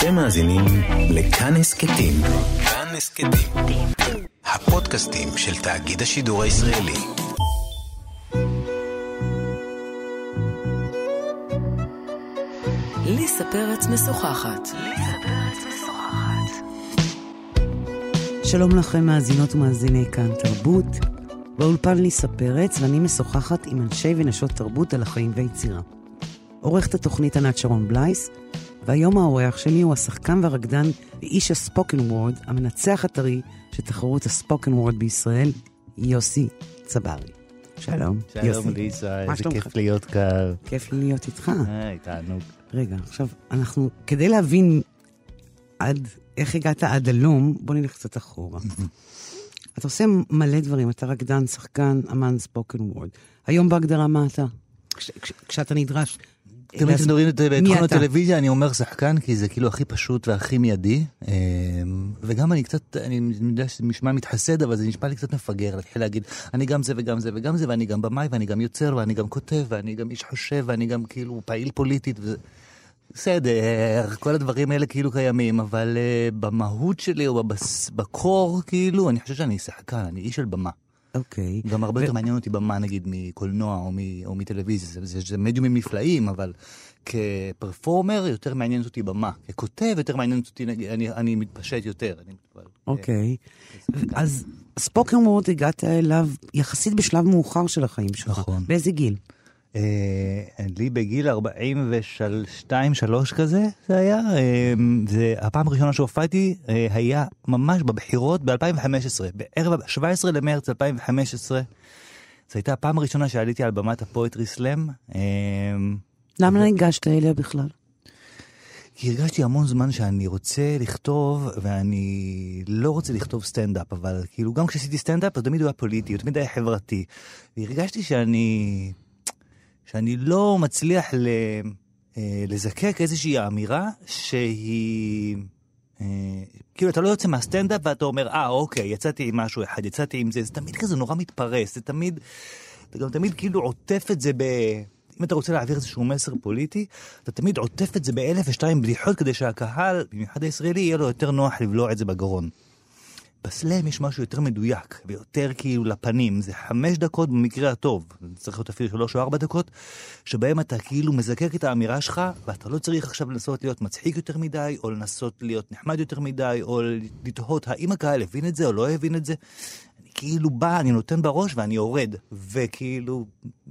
אתם מאזינים לכאן הסכתים. כאן הסכתים. הפודקאסטים של תאגיד השידור הישראלי. ליסה פרץ משוחחת. שלום לכם מאזינות ומאזיני כאן תרבות. באולפן ליסה פרץ, ואני משוחחת עם אנשי ונשות תרבות על החיים והיצירה. עורכת התוכנית ענת שרון בלייס, והיום האורח שלי הוא השחקן והרקדן ואיש הספוקן וורד, המנצח הטרי של תחרות הספוקן וורד בישראל, יוסי צברי. שלום, שלום יוסי. ליסה, מה איזה? כיף להיות כאן. כיף לי להיות איתך. היי, תענוג. רגע, עכשיו, אנחנו, כדי להבין עד, איך הגעת עד הלום, בוא נלך קצת אחורה. אתה עושה מלא דברים, אתה רקדן, שחקן, אמן ספוקן וורד. היום בהגדרה מה אתה? כש, כש, כשאתה נדרש. תמיד כשמדברים בתחום? הטלוויזיה אני אומר שחקן כי זה כאילו הכי פשוט והכי מיידי אמ, וגם אני קצת אני יודע שזה נשמע מתחסד אבל זה נשמע לי קצת מפגר להתחיל להגיד אני גם זה וגם זה וגם זה ואני גם במאי ואני גם יוצר ואני גם כותב ואני גם איש חושב ואני גם כאילו פעיל פוליטית. וזה- בסדר, כל הדברים האלה כאילו קיימים, אבל uh, במהות שלי או בבס, בקור, כאילו, אני חושב שאני שחקן, אני איש של במה. אוקיי. גם הרבה ו- יותר מעניין אותי במה נגיד מקולנוע או, מ, או מטלוויזיה, זה, זה, זה מדיומים נפלאים, אבל כפרפורמר יותר מעניינת אותי במה. ככותב יותר מעניינת אותי, נגיד, אני, אני מתפשט יותר. אני, אבל, אוקיי. אז ספוקן וורד הגעת אליו יחסית בשלב מאוחר של החיים שלך. נכון. באיזה גיל? אה, לי בגיל 42-3 כזה זה היה, אה, זה הפעם הראשונה שהופעתי אה, היה ממש בבחירות ב-2015, בערב 17 למרץ 2015. זו הייתה הפעם הראשונה שעליתי על במת ה poetry slam. למה לא ניגשת אליה בכלל? כי הרגשתי המון זמן שאני רוצה לכתוב, ואני לא רוצה לכתוב סטנדאפ, אבל כאילו גם כשעשיתי סטנדאפ, אז תמיד הוא היה פוליטי, הוא תמיד היה חברתי. והרגשתי שאני, שאני לא מצליח ל, אה, לזקק איזושהי אמירה שהיא... אה, כאילו אתה לא יוצא מהסטנדאפ ואתה אומר, אה אוקיי, יצאתי עם משהו אחד, יצאתי עם זה, זה תמיד כזה נורא מתפרס, זה תמיד, אתה גם תמיד כאילו עוטף את זה ב... אם אתה רוצה להעביר איזשהו מסר פוליטי, אתה תמיד עוטף את זה באלף ושתיים בדיחות כדי שהקהל, במיוחד הישראלי, יהיה לו יותר נוח לבלוע את זה בגרון. בסלאם יש משהו יותר מדויק, ויותר כאילו לפנים, זה חמש דקות במקרה הטוב, זה צריך להיות אפילו שלוש או ארבע דקות, שבהם אתה כאילו מזקק את האמירה שלך, ואתה לא צריך עכשיו לנסות להיות מצחיק יותר מדי, או לנסות להיות נחמד יותר מדי, או לתהות האם הקהל הבין את זה או לא הבין את זה. אני כאילו בא, אני נותן בראש ואני יורד, וכאילו,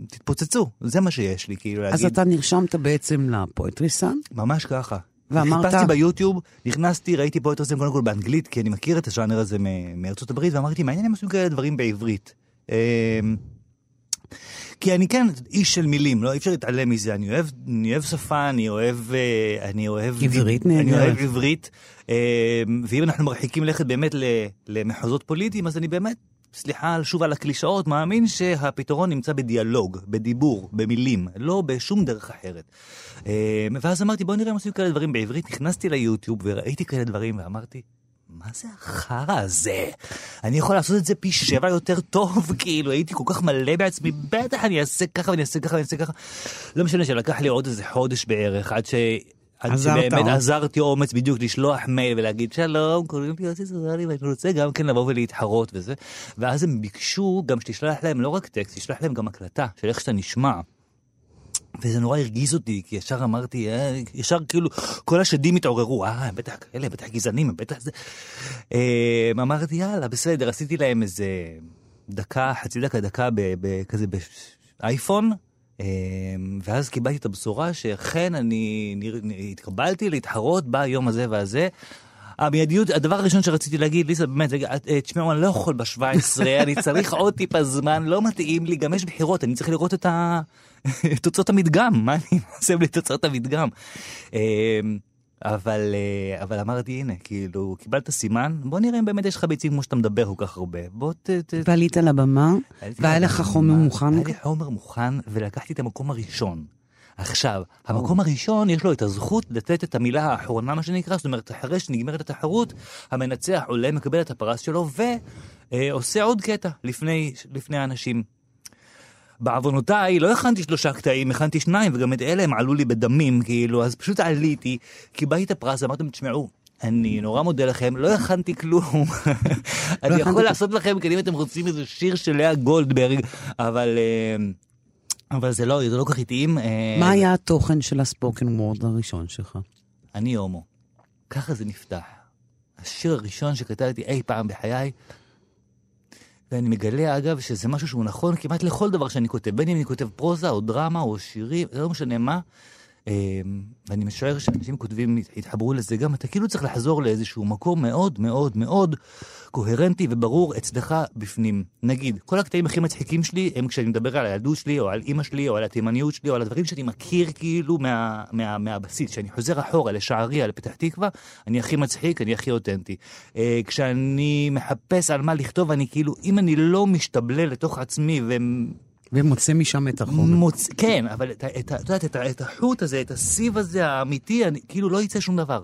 תתפוצצו, זה מה שיש לי, כאילו אז להגיד. אתה נרשמת בעצם לפואטרי סאן? ממש ככה. ואמרת- חיפשתי ביוטיוב, נכנסתי, ראיתי פה את זה קודם כל באנגלית, כי אני מכיר את הז'אנר הזה מארצות הברית, ואמרתי, מעניין אם עושים כאלה דברים בעברית. אמ, כי אני כן איש של מילים, לא אי אפשר להתעלם מזה, אני אוהב, אני אוהב שפה, אני אוהב, אה, אני אוהב... עברית אני נהדרת. אוהב עברית, אמ, ואם אנחנו מרחיקים לכת באמת למחוזות פוליטיים, אז אני באמת, סליחה שוב על הקלישאות, מאמין שהפתרון נמצא בדיאלוג, בדיבור, במילים, לא בשום דרך אחרת. אמ, ואז אמרתי, בוא נראה אם עושים כאלה דברים בעברית, נכנסתי ליוטיוב וראיתי כאלה דברים ואמרתי, מה זה החרא הזה? אני יכול לעשות את זה פי שבע יותר טוב, כאילו הייתי כל כך מלא בעצמי, בטח אני אעשה ככה ואני אעשה ככה ואני אעשה ככה. לא משנה שלקח לי עוד איזה חודש בערך עד ש... עזרת שבאמת עוד. עזרתי אומץ בדיוק לשלוח מייל ולהגיד שלום, קוראים לי יוסי סוזלי ואני רוצה גם כן לבוא ולהתחרות וזה. ואז הם ביקשו גם שתשלח להם לא רק טקסט, תשלח להם גם הקלטה של איך שאתה נשמע. וזה נורא הרגיז אותי, כי ישר אמרתי, אה, ישר כאילו, כל השדים התעוררו, אה, הם בטח כאלה, הם בטח גזענים, הם בטח זה. אה, אמרתי, יאללה, בסדר, עשיתי להם איזה דקה, חצי דקה, דקה, ב- ב- כזה באייפון, ואז קיבלתי את הבשורה שאכן אני התקבלתי להתחרות ביום הזה והזה. המיידיות, הדבר הראשון שרציתי להגיד, ליסה, באמת, תשמעו, אני לא יכול ב-17, אני צריך עוד טיפה זמן, לא מתאים לי, גם יש בחירות, אני צריך לראות את תוצאות המדגם, מה אני עושה בלי תוצאות המדגם? אה, אבל, אה, אבל אמרתי, הנה, כאילו, קיבלת סימן, בוא נראה אם באמת יש לך ביצים כמו שאתה מדבר כל כך הרבה. בוא ת... ת... ועלית לבמה, עליתי והיה לך חומר מוכן? היה לי חומר מוכן, ולקחתי את המקום הראשון. עכשיו, המקום הראשון יש לו את הזכות לתת את המילה האחרונה, מה שנקרא, זאת אומרת, אחרי שנגמרת התחרות, המנצח עולה, מקבל את הפרס שלו, ועושה עוד קטע לפני, לפני האנשים. בעוונותיי לא הכנתי שלושה קטעים, הכנתי שניים, וגם את אלה הם עלו לי בדמים, כאילו, אז פשוט עליתי, קיבלתי את הפרס, אמרתם, תשמעו, אני נורא מודה לכם, לא הכנתי כלום. אני יכול לעשות לכם, כי אם אתם רוצים איזה שיר של לאה גולדברג, אבל... אה, אבל זה לא, זה לא כל כך התאים. אה, מה היה התוכן של הספוקן וורד הראשון שלך? אני הומו. ככה זה נפתח. השיר הראשון שכתבתי אי פעם בחיי, ואני מגלה אגב שזה משהו שהוא נכון כמעט לכל דבר שאני כותב, בין אם אני כותב פרוזה או דרמה או שירים, לא משנה מה. אה, ואני משער שאנשים כותבים, התחברו לזה גם, אתה כאילו צריך לחזור לאיזשהו מקום מאוד מאוד מאוד קוהרנטי וברור אצלך בפנים. נגיד, כל הקטעים הכי מצחיקים שלי הם כשאני מדבר על הילדות שלי, או על אימא שלי, או על התימניות שלי, או על הדברים שאני מכיר כאילו מה, מה, מהבסיס. כשאני חוזר אחורה לשעריה, לפתח תקווה, אני הכי מצחיק, אני הכי אותנטי. אה, כשאני מחפש על מה לכתוב, אני כאילו, אם אני לא משתבלל לתוך עצמי ו... ומוצא משם את החומר. מוצ... כן, אבל את, את, את את, את החוט הזה, את הסיב הזה האמיתי, אני, כאילו לא יצא שום דבר.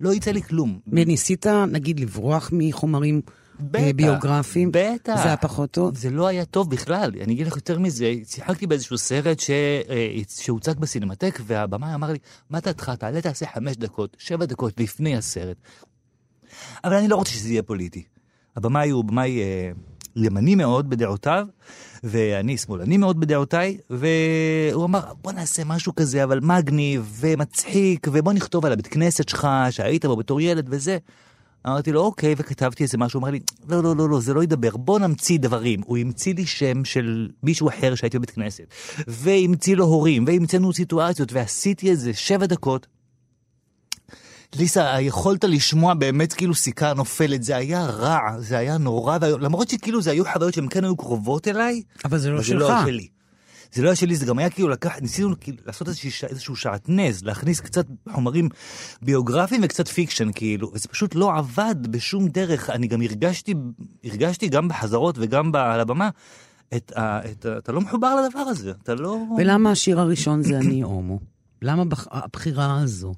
לא יצא לי כלום. וניסית, נגיד, לברוח מחומרים בטח, אה, ביוגרפיים? בטח. זה היה פחות טוב? זה לא היה טוב בכלל. אני אגיד לך יותר מזה, שיחקתי באיזשהו סרט ש... אה, שהוצג בסינמטק, והבמאי אמר לי, מה דעתך, תעלה תעשה חמש דקות, שבע דקות לפני הסרט. אבל אני לא רוצה שזה יהיה פוליטי. הבמאי הוא במאי אה, ימני מאוד בדעותיו, ואני שמאלני מאוד בדעותיי, והוא אמר, בוא נעשה משהו כזה, אבל מגניב ומצחיק, ובוא נכתוב על הבית כנסת שלך, שהיית בו בתור ילד וזה. אמרתי לו, אוקיי, וכתבתי איזה משהו, הוא אמר לי, לא, לא, לא, לא, זה לא ידבר, בוא נמציא דברים. הוא המציא לי שם של מישהו אחר שהייתי בבית כנסת, והמציא לו הורים, והמצאנו סיטואציות, ועשיתי איזה שבע דקות. ליסה, יכולת לשמוע באמת כאילו סיכה נופלת, זה היה רע, זה היה נורא. למרות שכאילו זה היו חוויות שהן כן היו קרובות אליי, אבל זה לא אבל זה שלך. לא היה שלי. זה לא היה שלי, זה גם היה כאילו לקח, ניסינו כאילו לעשות איזשהו שעטנז, להכניס קצת חומרים ביוגרפיים וקצת fiction כאילו, וזה פשוט לא עבד בשום דרך. אני גם הרגשתי, הרגשתי גם בחזרות וגם על הבמה, את ה, את ה, אתה לא מחובר לדבר הזה, אתה לא... ולמה השיר הראשון זה אני הומו? למה בח- הבחירה הזו?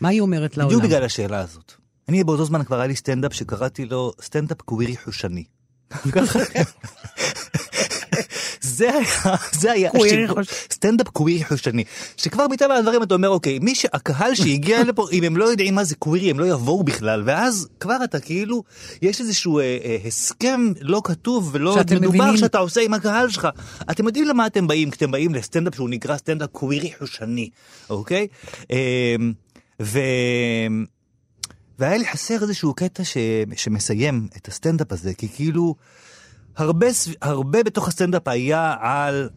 מה היא אומרת לעולם? בדיוק בגלל השאלה הזאת. אני באותו זמן כבר היה לי סטנדאפ שקראתי לו סטנדאפ קווירי חושני. זה היה, זה היה, סטנדאפ קווירי חושני, שכבר מטבע הדברים אתה אומר אוקיי, מי שהקהל שהגיע לפה, אם הם לא יודעים מה זה קווירי הם לא יבואו בכלל, ואז כבר אתה כאילו, יש איזשהו אה, אה, הסכם לא כתוב ולא מדובר מבינים. שאתה עושה עם הקהל שלך. אתם יודעים למה אתם באים כשאתם באים לסטנדאפ שהוא נקרא סטנדאפ קווירי חושני, אוקיי? אה, ו... והיה לי חסר איזשהו קטע ש... שמסיים את הסטנדאפ הזה, כי כאילו, הרבה, הרבה בתוך הסטנדאפ היה על,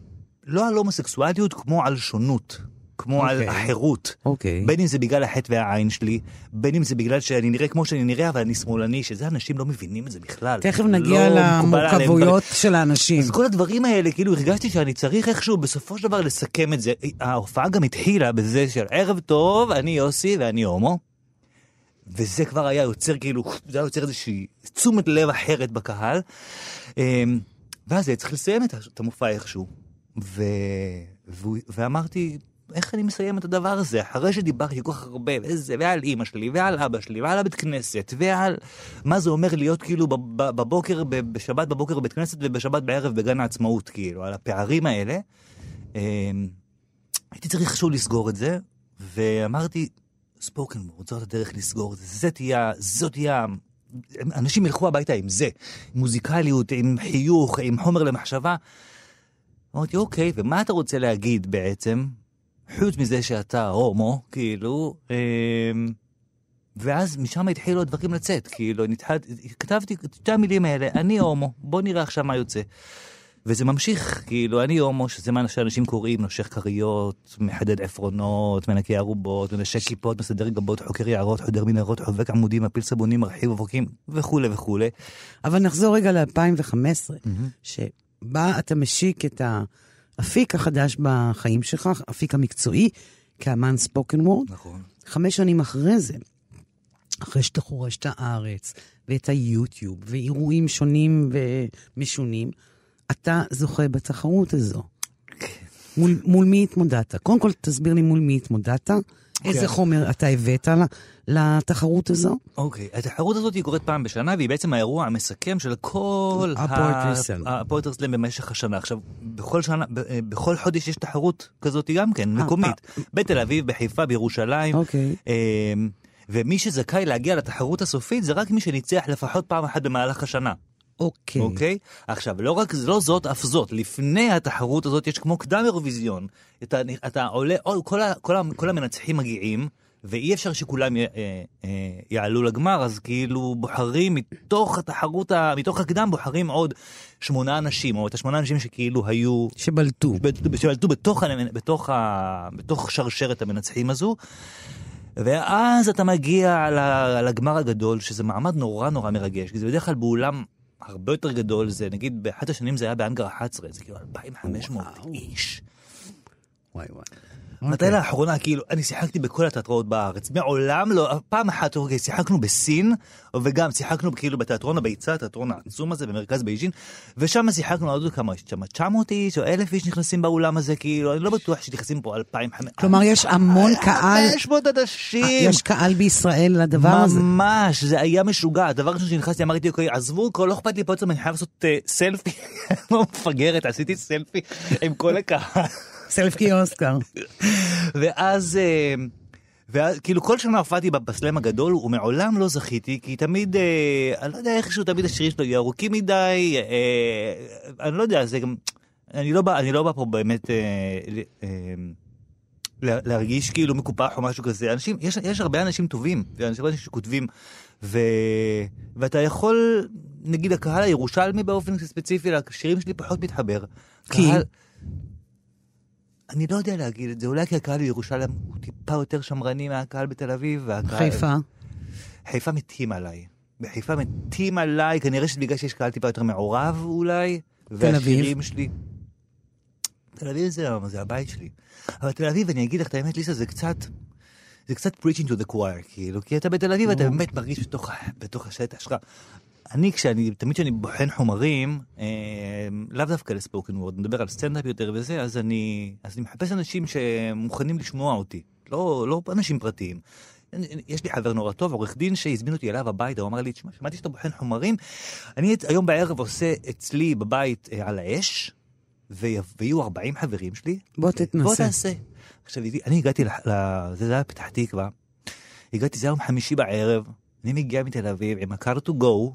לא על הומוסקסואליות, כמו על שונות, כמו על אוקיי. החירות. אוקיי. בין אם זה בגלל החטא והעין שלי, בין אם זה בגלל שאני נראה כמו שאני נראה, אבל אני שמאלני, שזה אנשים לא מבינים את זה בכלל. תכף נגיע לא מקובל עליהם. למורכבויות של האנשים. אז כל הדברים האלה, כאילו הרגשתי שאני צריך איכשהו בסופו של דבר לסכם את זה. ההופעה גם התחילה בזה של ערב טוב, אני יוסי ואני הומו. וזה כבר היה יוצר כאילו, זה היה יוצר איזושהי תשומת לב אחרת בקהל. אמ, ואז היה צריך לסיים את המופע איכשהו. ו... והוא- ואמרתי, איך אני מסיים את הדבר הזה? אחרי שדיברתי כל כך הרבה, וזה, ועל אימא שלי, ועל אבא שלי, ועל הבית כנסת, ועל מה זה אומר להיות כאילו בב- בב- בבוקר, בשבת בבוקר בבית כנסת ובשבת בערב בגן העצמאות, כאילו, על הפערים האלה. אמ, הייתי צריך איכשהו לסגור את זה, ואמרתי, ספוקן וורד, זאת הדרך לסגור את זה, זה תהיה, זאת תהיה, אנשים ילכו הביתה עם זה, עם מוזיקליות, עם חיוך, עם חומר למחשבה. אמרתי, אוקיי, ומה אתה רוצה להגיד בעצם? חוץ מזה שאתה הומו, כאילו, אמ, ואז משם התחילו הדברים לצאת, כאילו, נתחלת, כתבתי את שתי המילים האלה, אני הומו, בוא נראה עכשיו מה יוצא. וזה ממשיך, כאילו, אני הומו, שזה מה שאנשים קוראים, נושך כריות, מחדד עפרונות, מנקה ערובות, מנשק כיפות, מסדר גבות, חוקר יערות, חודר מנהרות, חובק עמודים, מפיל סבונים, מרחיב אופקים, וכולי וכולי. אבל נחזור רגע ל-2015, שבה אתה משיק את האפיק החדש בחיים שלך, האפיק המקצועי, כאמן ספוקן וורד. נכון. חמש שנים אחרי זה, אחרי שאתה חורש את הארץ, ואת היוטיוב, ואירועים שונים ומשונים, אתה זוכה בתחרות הזו. מול, מול מי התמודדת? קודם כל, תסביר לי מול מי התמודדת, איזה כן. חומר אתה הבאת ל- לתחרות הזו? אוקיי, התחרות הזאת היא קורית פעם בשנה, והיא בעצם האירוע המסכם של כל. הפואטרי סלאם במשך השנה. עכשיו, בכל שנה, אה, בכל חודש יש תחרות כזאת גם כן, מקומית. בתל אביב, בחיפה, בירושלים. אוקיי. אמ, ומי שזכאי להגיע לתחרות הסופית זה רק מי שניצח לפחות פעם אחת במהלך השנה. אוקיי. אוקיי? עכשיו, לא רק לא זאת, אף זאת. לפני התחרות הזאת יש כמו קדם אירוויזיון. אתה, אתה עולה, כל, כל, ה, כל המנצחים מגיעים, ואי אפשר שכולם י, אה, אה, יעלו לגמר, אז כאילו בוחרים מתוך התחרות, ה, מתוך הקדם בוחרים עוד שמונה אנשים, או את השמונה אנשים שכאילו היו... שבלטו. שבלטו בתוך, בתוך, ה, בתוך שרשרת המנצחים הזו. ואז אתה מגיע לגמר הגדול, שזה מעמד נורא נורא מרגש, כי זה בדרך כלל באולם הרבה יותר גדול, זה נגיד באחת השנים זה היה באנגר 11, זה כאילו 2,500 איש. וואי וואי. מתי אוקיי. לאחרונה, כאילו, אני שיחקתי בכל התיאטראות בארץ, מעולם לא, פעם אחת, אוקיי, שיחקנו בסין, וגם שיחקנו כאילו בתיאטרון הביצה, התיאטרון העצום הזה במרכז בייג'ין, ושם שיחקנו, לא יודע כמה, יש שם 900 איש או 1,000 איש נכנסים באולם הזה, כאילו, אני לא בטוח שנכנסים פה 2,500. כלומר, יש המון קהל, 500 אנשים. יש קהל בישראל לדבר הזה. ממש, זה היה משוגע. הדבר הראשון שנכנסתי, אמרתי, אוקיי, עזבו, לא אכפת לי פה אני חייב לעשות אה, סלפי. לא מפגרת, עשיתי סלפי עם כל הקהל. סלפקי אוסקר. ואז, אה, ואז, כאילו כל שנה הופעתי בסלאם הגדול, ומעולם לא זכיתי, כי תמיד, אה, אני לא יודע איכשהו, תמיד השירים שלו יהיו ארוכים מדי, אה, אני לא יודע, זה גם, אני לא בא, אני לא בא פה באמת... אה, אה, לה- להרגיש כאילו מקופח או משהו כזה. אנשים, יש, יש הרבה אנשים טובים, ואנשים אנשים שכותבים, ו, ואתה יכול, נגיד הקהל הירושלמי באופן ספציפי, לשירים שלי פחות מתחבר. כי? קהל, אני לא יודע להגיד את זה, אולי כי הקהל בירושלים הוא טיפה יותר שמרני מהקהל בתל אביב, והקהל... חיפה. חיפה מתים עליי. בחיפה מתים עליי, כנראה שבגלל שיש קהל טיפה יותר מעורב אולי. תל אביב? שלי... תל אביב זה, זה הבית שלי. אבל תל אביב, אני אגיד לך את האמת, ליסה, זה קצת... זה קצת preaching to the choir, כאילו, כי אתה בתל אביב, אתה באמת מרגיש בתוך, בתוך השטח שלך. אני, כשאני, תמיד כשאני בוחן חומרים, אה, לאו דווקא לספוקן וורד, מדבר על סטנדאפ יותר וזה, אז אני, אז אני מחפש אנשים שמוכנים לשמוע אותי, לא, לא אנשים פרטיים. יש לי חבר נורא טוב, עורך דין, שהזמין אותי אליו הביתה, הוא אמר לי, תשמע, שמעתי שאתה בוחן חומרים, אני את- היום בערב עושה אצלי בבית אה, על האש, וי- ויהיו 40 חברים שלי. בוא תתנסה. בוא תעשה. עכשיו, אני הגעתי, זה היה פתח תקווה, הגעתי, זה היה יום חמישי בערב, אני מגיע מתל אביב עם ה-car to go,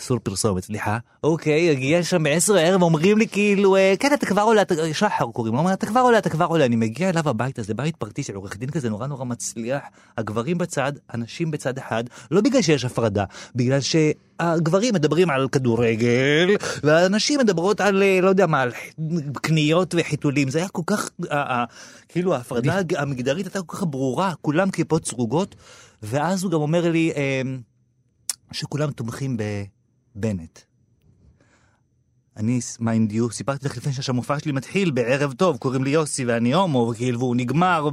אסור פרסומת, סליחה. אוקיי, הגיע שם בעשר הערב, אומרים לי כאילו, אה, כן, אתה כבר עולה, שחר קוראים לו, אתה כבר עולה, אתה כבר עולה. אני מגיע אליו הביתה, זה בית פרטי של עורך דין כזה נורא נורא מצליח, הגברים בצד, הנשים בצד אחד, לא בגלל שיש הפרדה, בגלל שהגברים מדברים על כדורגל, והנשים מדברות על, אה, לא יודע מה, על קניות וחיתולים. זה היה כל כך, כאילו ההפרדה המגדרית הייתה כל כך ברורה, כולם כיפות סרוגות, ואז הוא גם אומר לי, אה, שכולם תומכים בבנט. אני, mind you, סיפרתי לך לפני שהמופע שלי מתחיל בערב טוב, קוראים לי יוסי ואני הומו, וכאילו, והוא נגמר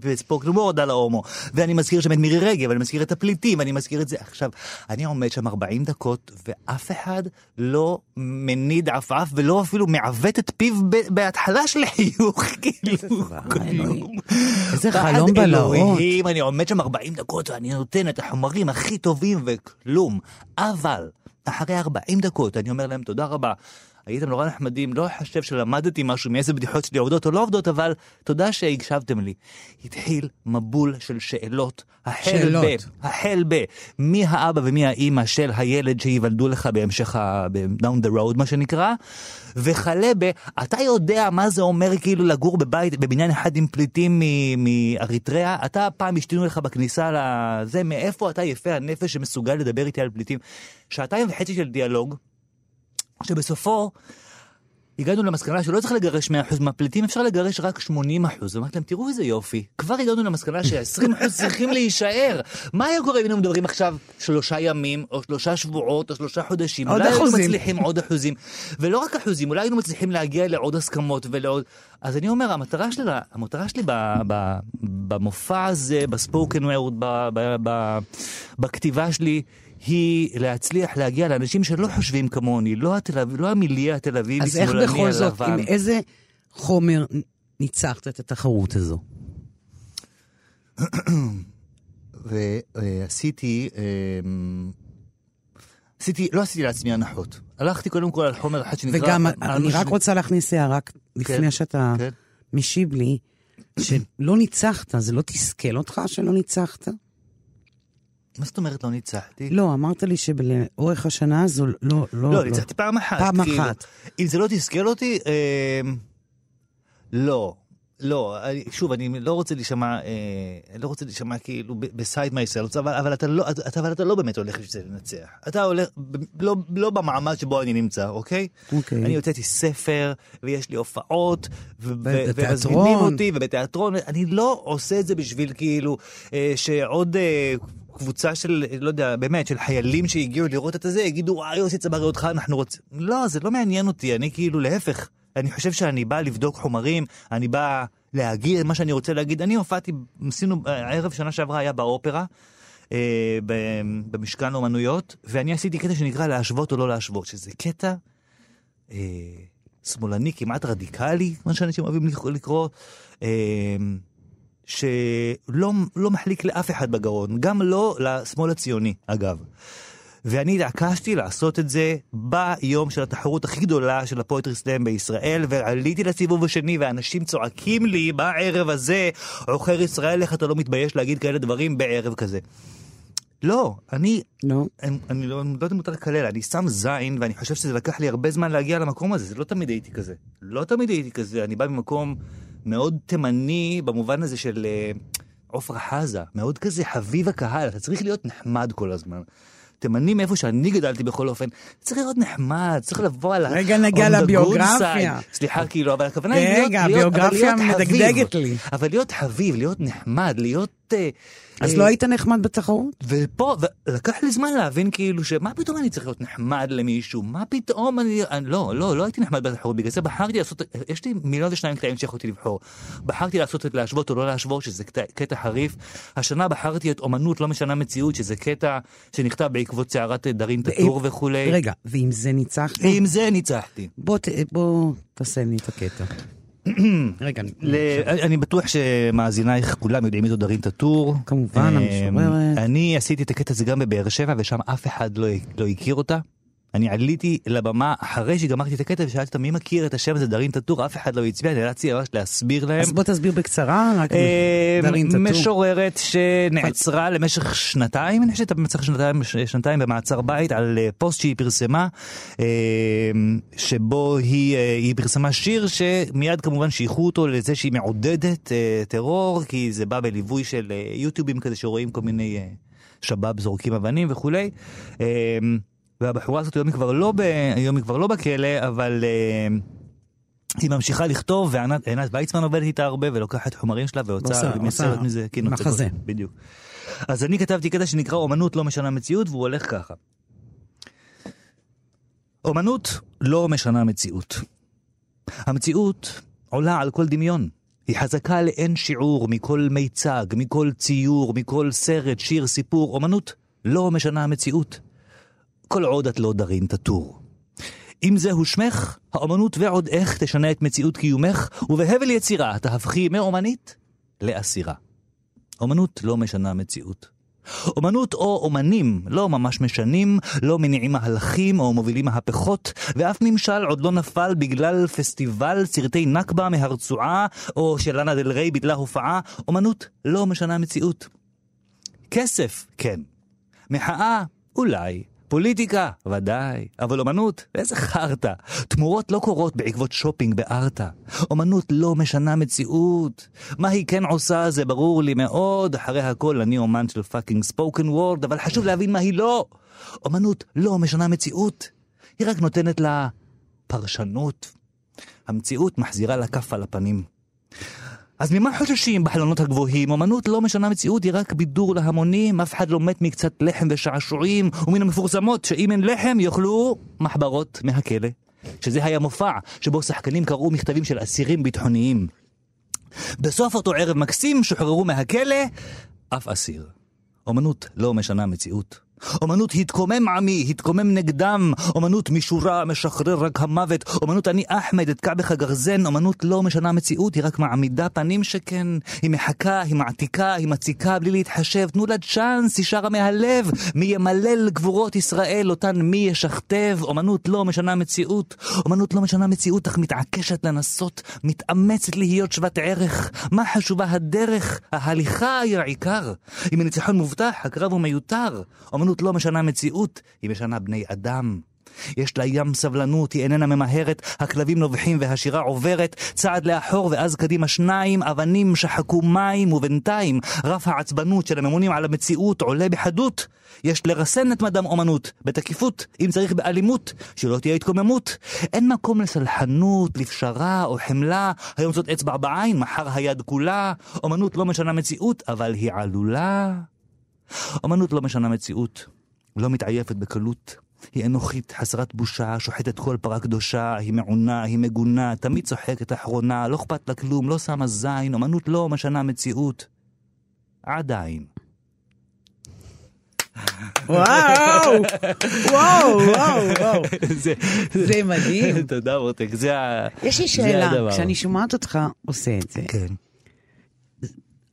ב spoken word על ההומו. ואני מזכיר שם את מירי רגב, אני מזכיר את הפליטים, אני מזכיר את זה. עכשיו, אני עומד שם 40 דקות, ואף אחד לא מניד עפעף, ולא אפילו מעוות את פיו בהתחלה של חיוך, כאילו. איזה חלום בלהות. אני עומד שם 40 דקות ואני נותן את החומרים הכי טובים וכלום. אבל, אחרי 40 דקות אני אומר להם תודה רבה. הייתם נורא נחמדים, לא חושב שלמדתי משהו מאיזה בדיחות שלי עובדות או לא עובדות, אבל תודה שהקשבתם לי. התחיל מבול של שאלות. החל. ב... החל ב... מי האבא ומי האימא של הילד שייוולדו לך בהמשך ה... down the road מה שנקרא, וכלה ב... אתה יודע מה זה אומר כאילו לגור בבית, בבניין אחד עם פליטים מאריתריאה? אתה פעם השתינו לך בכניסה לזה, מאיפה אתה יפה הנפש שמסוגל לדבר איתי על פליטים? שעתיים וחצי של דיאלוג, שבסופו הגענו למסקנה שלא צריך לגרש 100% מהפליטים, אפשר לגרש רק 80%. אמרתי להם, תראו איזה יופי, כבר הגענו למסקנה ש-20% צריכים להישאר. מה היה קורה אם היינו מדברים עכשיו שלושה ימים, או שלושה שבועות, או שלושה חודשים? עוד אולי היינו אחוזים. מצליחים עוד אחוזים. ולא רק אחוזים, אולי היינו מצליחים להגיע לעוד הסכמות ולעוד... אז אני אומר, המטרה שלי, המטרה שלי ב, ב, במופע הזה, בספוקן וורד, בכתיבה שלי, היא להצליח להגיע לאנשים שלא חושבים כמוני, לא, התל לא המיליה התל אביבי אז איך שמאלני בכל זאת, הלבן. עם איזה חומר ניצחת את התחרות הזו? ועשיתי, אמ, עשיתי, לא עשיתי לעצמי הנחות. הלכתי קודם כל על חומר אחד שנקרא... וגם, אני רק רוצה להכניס הערה לפני שאתה כן. משיב לי, שלא ניצחת, זה לא תסכל אותך שלא ניצחת? מה זאת אומרת לא ניצחתי? לא, אמרת לי שלאורך השנה הזו לא... לא, לא, ניצחתי פעם אחת. פעם כאילו. אחת. אם זה לא תסכל אותי, אמ, לא. לא, שוב, אני לא רוצה להישמע, אה, לא רוצה להישמע כאילו בסייד מייסלס, אבל, אבל, אתה לא, אתה, אבל אתה לא באמת הולך בשביל לנצח. אתה הולך, ב- לא, לא במעמד שבו אני נמצא, אוקיי? אוקיי. אני הוצאתי ספר, ויש לי הופעות. ומזמינים אותי, ובתיאטרון, אני לא עושה את זה בשביל כאילו, אה, שעוד... אה, קבוצה של, לא יודע, באמת, של חיילים שהגיעו לראות את הזה, יגידו, וואי, יוסי צברי אותך, אנחנו רוצים... לא, זה לא מעניין אותי, אני כאילו, להפך. אני חושב שאני בא לבדוק חומרים, אני בא להגיד מה שאני רוצה להגיד. אני הופעתי, עשינו, הערב שנה שעברה היה באופרה, אה, במשכן אומנויות, ואני עשיתי קטע שנקרא להשוות או לא להשוות, שזה קטע אה, שמאלני כמעט רדיקלי, מה שאנשים אוהבים לקרוא, אה, שלא לא מחליק לאף אחד בגרון, גם לא לשמאל הציוני, אגב. ואני התעקשתי לעשות את זה ביום של התחרות הכי גדולה של הפואטרי סלאם בישראל, ועליתי לסיבוב השני, ואנשים צועקים לי בערב הזה, עוכר ישראל, איך אתה לא מתבייש להגיד כאלה דברים בערב כזה. לא, אני לא. אני, אני לא, לא יודע אם מותר לקלל, אני שם זין, ואני חושב שזה לקח לי הרבה זמן להגיע למקום הזה, זה לא תמיד הייתי כזה. לא תמיד הייתי כזה, אני בא ממקום מאוד תימני במובן הזה של אה, עופרה חזה, מאוד כזה חביב הקהל, אתה צריך להיות נחמד כל הזמן. תימני מאיפה שאני גדלתי בכל אופן, צריך להיות נחמד, צריך לבוא על ה... רגע נגיע לביוגרפיה. סליחה, כאילו, אבל הכוונה היא להיות... רגע, הביוגרפיה. מדגדגת לי. אבל להיות חביב, להיות נחמד, להיות... אה, אז אה, לא היית נחמד בתחרות? ופה, ולקח לי זמן להבין כאילו שמה פתאום אני צריך להיות נחמד למישהו, מה פתאום אני, אני לא, לא, לא הייתי נחמד בתחרות, בגלל זה בחרתי לעשות, יש לי מיליון ושניים קטעים שיכולתי לבחור. בחרתי לעשות את להשוות או לא להשוות, שזה קטע, חריף. השנה בחרתי את אומנות לא משנה מציאות, שזה קטע שנכתב בעקבות סערת דארין טאטור וכולי. רגע, ועם זה ניצחת? עם זה ניצחתי. בוא, בוא תעשה לי את הקטע. רגע, אני- בטוח שמאזינייך כולם יודעים מי זו דארין טאטור. כמובן, אמ, המשוררת. אני עשיתי את הקטע הזה גם בבאר שבע, ושם אף אחד לא, לא הכיר אותה. אני עליתי לבמה אחרי שגמרתי את הקטע ושאלתי אותם מי מכיר את השם הזה דארין טאטור, אף אחד לא הצביע, נאלצתי ממש להסביר להם. אז בוא תסביר בקצרה, רק אה, דארין טאטור. משוררת שנעצרה למשך שנתיים, אני חושבת במשך שנתיים, שנתיים במעצר בית על אה, פוסט שהיא פרסמה, אה, שבו היא, היא פרסמה שיר שמיד כמובן שייכו אותו לזה שהיא מעודדת טרור, כי זה בא בליווי של יוטיובים כזה שרואים כל מיני שבאב זורקים אבנים וכולי. והבחורה הזאת היום היא כבר לא, ב, היום היא כבר לא בכלא, אבל... אה, היא ממשיכה לכתוב, ועינת עינת ויצמן עובדת איתה הרבה, ולוקחת חומרים שלה והוצאה ומייצרת מזה, כאילו, מחזה. בדיוק. אז אני כתבתי קטע שנקרא אומנות לא משנה מציאות, והוא הולך ככה. אומנות לא משנה מציאות. המציאות עולה על כל דמיון. היא חזקה לאין שיעור מכל מיצג, מכל ציור, מכל סרט, שיר, סיפור. אומנות לא משנה מציאות. כל עוד את לא דארין טאטור. אם זהו שמך, האומנות ועוד איך תשנה את מציאות קיומך, ובהבל יצירה תהפכי מאומנית לאסירה. אומנות לא משנה מציאות. אומנות או אומנים לא ממש משנים, לא מניעים מהלכים או מובילים מהפכות, ואף ממשל עוד לא נפל בגלל פסטיבל סרטי נכבה מהרצועה, או שלנה דל ריי ביטלה הופעה. אומנות לא משנה מציאות. כסף, כן. מחאה, אולי. פוליטיקה, ודאי. אבל אומנות, איזה חרטא. תמורות לא קורות בעקבות שופינג בארטה. אומנות לא משנה מציאות. מה היא כן עושה זה ברור לי מאוד. אחרי הכל אני אומן של fucking spoken word, אבל חשוב להבין מה היא לא. אומנות לא משנה מציאות. היא רק נותנת לה פרשנות. המציאות מחזירה לה כף על הפנים. אז ממה חוששים בחלונות הגבוהים? אמנות לא משנה מציאות, היא רק בידור להמונים, אף אחד לא מת מקצת לחם ושעשועים, ומן המפורסמות שאם אין לחם יאכלו מחברות מהכלא. שזה היה מופע שבו שחקנים קראו מכתבים של אסירים ביטחוניים. בסוף אותו ערב מקסים שוחררו מהכלא אף אסיר. אמנות לא משנה מציאות. אומנות התקומם עמי, התקומם נגדם, אומנות משורה, משחרר רק המוות, אומנות אני אחמד, אתקע בך גרזן, אומנות לא משנה מציאות, היא רק מעמידה פנים שכן, היא מחכה, היא מעתיקה, היא מציקה בלי להתחשב, תנו לה צ'אנס, היא שרה מהלב, מי ימלל גבורות ישראל, אותן מי ישכתב, אומנות לא משנה מציאות, אומנות לא משנה מציאות, אך מתעקשת לנסות, מתאמצת להיות שוות ערך, מה חשובה הדרך, ההליכה היא העיקר, אם הניצחון מובטח, הקרב הוא מיותר, אומנות לא משנה מציאות, היא משנה בני אדם. יש לה ים סבלנות, היא איננה ממהרת, הכלבים נובחים והשירה עוברת, צעד לאחור ואז קדימה שניים, אבנים שחקו מים, ובינתיים רף העצבנות של הממונים על המציאות עולה בחדות. יש לרסן את מדם אומנות, בתקיפות, אם צריך באלימות, שלא תהיה התקוממות. אין מקום לסלחנות, לפשרה או חמלה, היום זאת אצבע בעין, מחר היד כולה. אומנות לא משנה מציאות, אבל היא עלולה. אמנות לא משנה מציאות, לא מתעייפת בקלות. היא אנוכית, חסרת בושה, שוחטת כל פרה קדושה, היא מעונה, היא מגונה, תמיד צוחקת אחרונה, לא אכפת לה כלום, לא שמה זין, אמנות לא משנה מציאות. עדיין. וואו, וואו, וואו, וואו. זה, זה מדהים. תודה מותק, זה ה... יש לי שאלה, הדבר. כשאני שומעת אותך עושה את זה, כן.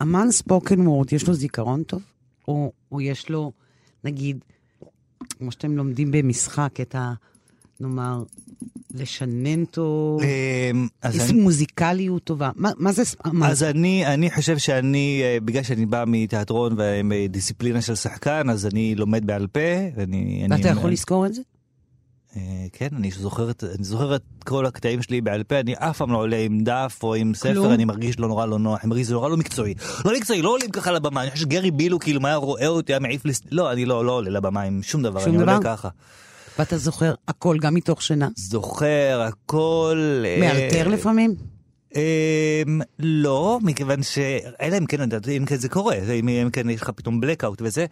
אמן ספוקן וורד, יש לו זיכרון טוב? או, או יש לו, נגיד, כמו שאתם לומדים במשחק, את ה... נאמר, לשנן טוב, אמ, אז איזה אני- מוזיקליות טובה. מה, מה זה אמן? אז אני, אני חושב שאני, אה, בגלל שאני בא מתיאטרון ומדיסציפלינה של שחקן, אז אני לומד בעל פה. ואני, ואתה אני, יכול לזכור את זה? אה, כן, אני זוכר, אני זוכר את כל הקטעים שלי בעל פה, אני אף פעם לא עולה עם דף או עם ספר, כלום? אני מרגיש לא נורא לא נוח, אני מרגיש שזה נורא לא מקצועי. לא מקצועי, לא עולים ככה לבמה, אני חושב שגרי בילו כאילו היה רואה אותי, היה מעיף לי, לא, אני לא, לא עולה לבמה עם שום דבר, שום אני עולה דבר? ככה. ואתה זוכר הכל, גם מתוך שינה? זוכר הכל. אה, מאלתר לפעמים? אמ, לא, מכיוון ש... אלא אם כן, אם כן זה קורה, זה אם אם כן יש לך פתאום blackout וזה.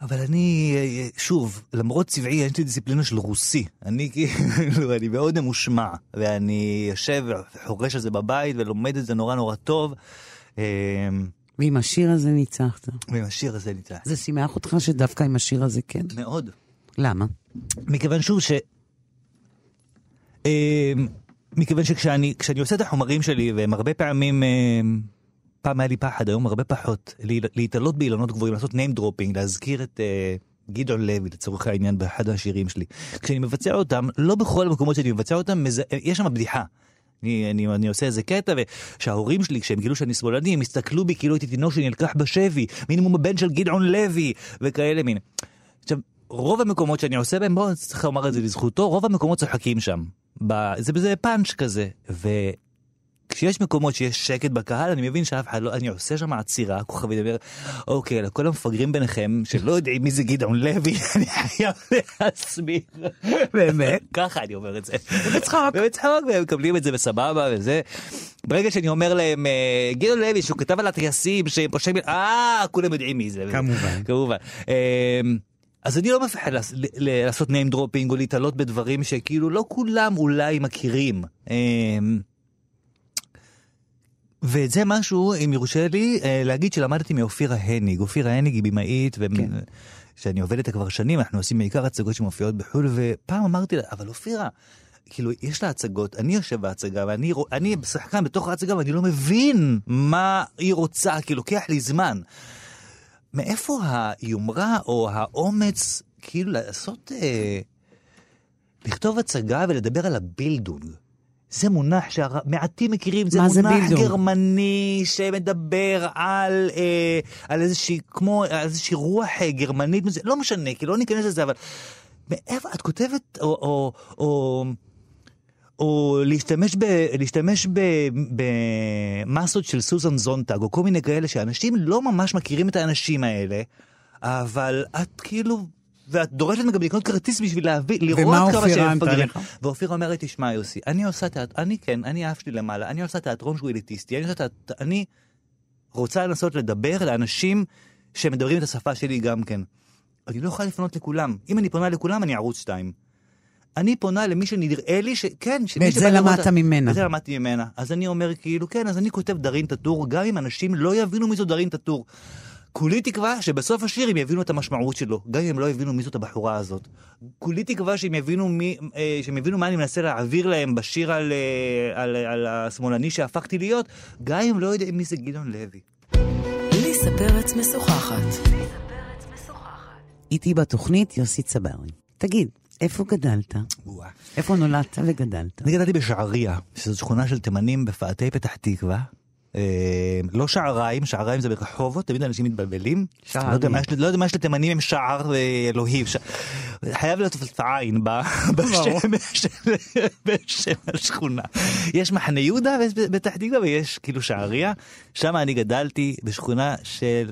אבל אני, אה, שוב, למרות צבעי, יש לי דיסציפלינה של רוסי. אני כאילו, אני מאוד ממושמע, ואני יושב וחורש על זה בבית ולומד את זה נורא נורא טוב. אמ, ועם השיר הזה ניצחת. ועם השיר הזה ניצח. זה שימח אותך שדווקא עם השיר הזה כן? מאוד. למה? מכיוון שוב ש... אמ, מכיוון שכשאני כשאני עושה את החומרים שלי, והם הרבה פעמים, אמ, פעם היה לי פחד, היום הרבה פחות, להתעלות באילנות גבוהים, לעשות name dropping, להזכיר את אה, גדעון לוי לצורך העניין באחד השירים שלי. כשאני מבצע אותם, לא בכל המקומות שאני מבצע אותם, מז... יש שם בדיחה. אני, אני, אני עושה איזה קטע, ושההורים שלי, כשהם גילו שאני שמאלני, הם הסתכלו בי כאילו הייתי תינוק שנלקח בשבי, מינימום הבן של גדעון לוי, וכאלה מין. עכשיו, רוב המקומות שאני עושה בהם, בואו צריך לומר את זה לזכותו, רוב המקומות צוחקים שם. ב... זה בזה פאנץ' כזה. וכשיש מקומות שיש שקט בקהל, אני מבין שאף אחד לא, אני עושה שם עצירה, אני אומר, אוקיי, לכל המפגרים ביניכם, שלא יודעים מי זה גדעון לוי, אני חייב להסביר. באמת? ככה אני אומר את זה. בצחוק. ובצחוק, והם מקבלים את זה בסבבה וזה. ברגע שאני אומר להם, אה, גדעון לוי, שהוא כתב על הטייסים, שהם פושעים, אה, כולם יודעים מי זה. כמובן. כמובן. אה, אז אני לא מפחד לעשות name dropping או להתעלות בדברים שכאילו לא כולם אולי מכירים. ואת זה משהו, אם יורשה לי, אה, להגיד שלמדתי מאופירה הניג. אופירה הניג היא במאית, ו... כן. שאני עובד איתה כבר שנים, אנחנו עושים בעיקר הצגות שמופיעות בחו"ל, ופעם אמרתי לה, אבל אופירה, כאילו, יש לה הצגות, אני יושב בהצגה, ואני רוא- אני שחקן בתוך ההצגה, ואני לא מבין מה היא רוצה, כי לוקח לי זמן. מאיפה היומרה או האומץ, כאילו, לעשות... אה, לכתוב הצגה ולדבר על הבילדונג. זה מונח שמעטים מכירים, זה מה זה מונח בילדונג? גרמני שמדבר על, אה, על איזושהי, כמו, על איזושהי רוח אה, גרמנית, לא משנה, כי לא ניכנס לזה, אבל מאיפה את כותבת, או, או, או, או להשתמש, ב, להשתמש ב, במסות של סוזן זונטג, או כל מיני כאלה שאנשים לא ממש מכירים את האנשים האלה, אבל את כאילו, ואת דורשת גם לקנות כרטיס בשביל להביא, לראות ומה כמה אופירה שהם ענתה מפגרים. לך? ואופירה אומרת, תשמע יוסי, אני עושה תיאטרון, אני כן, אני האף שלי למעלה, אני עושה תיאטרון שהוא אליטיסטי, אני, עושה תיאט... אני רוצה לנסות לדבר לאנשים שמדברים את השפה שלי גם כן. אני לא יכולה לפנות לכולם. אם אני פונה לכולם, אני ערוץ 2. אני פונה למי שנראה לי ש... כן, שמי ואת זה למדת ממנה. את זה למדתי ממנה. אז אני אומר כאילו, כן, אז אני כותב דארין טאטור, גם אם אנשים לא יבינו מי זו דארין טאטור. כולי תקווה שבסוף השיר הם יבינו את המשמעות שלו, גם אם הם לא יבינו מי זאת הבחורה הזאת. כולי תקווה שהם יבינו, מי, אה, שהם יבינו מה אני מנסה להעביר להם בשיר על, אה, על, על השמאלני שהפכתי להיות, גם אם לא יודעים מי זה גדעון לוי. ליסה פרץ משוחחת. איתי בתוכנית יוסי צברי. תגיד, איפה גדלת? וואו. איפה נולדת וגדלת? אני גדלתי בשעריה, שזו שכונה של תימנים בפאתי פתח תקווה. אה, לא שעריים, שעריים זה ברחובות, תמיד אנשים מתבלבלים. שערים. לא יודע מה יש- לא יודע מה יש לתימנים עם שער ואלוהים. ש- חייב להיות עין בשם השכונה. יש מחנה יהודה בפתח תקווה ויש כאילו שעריה. שם אני גדלתי בשכונה של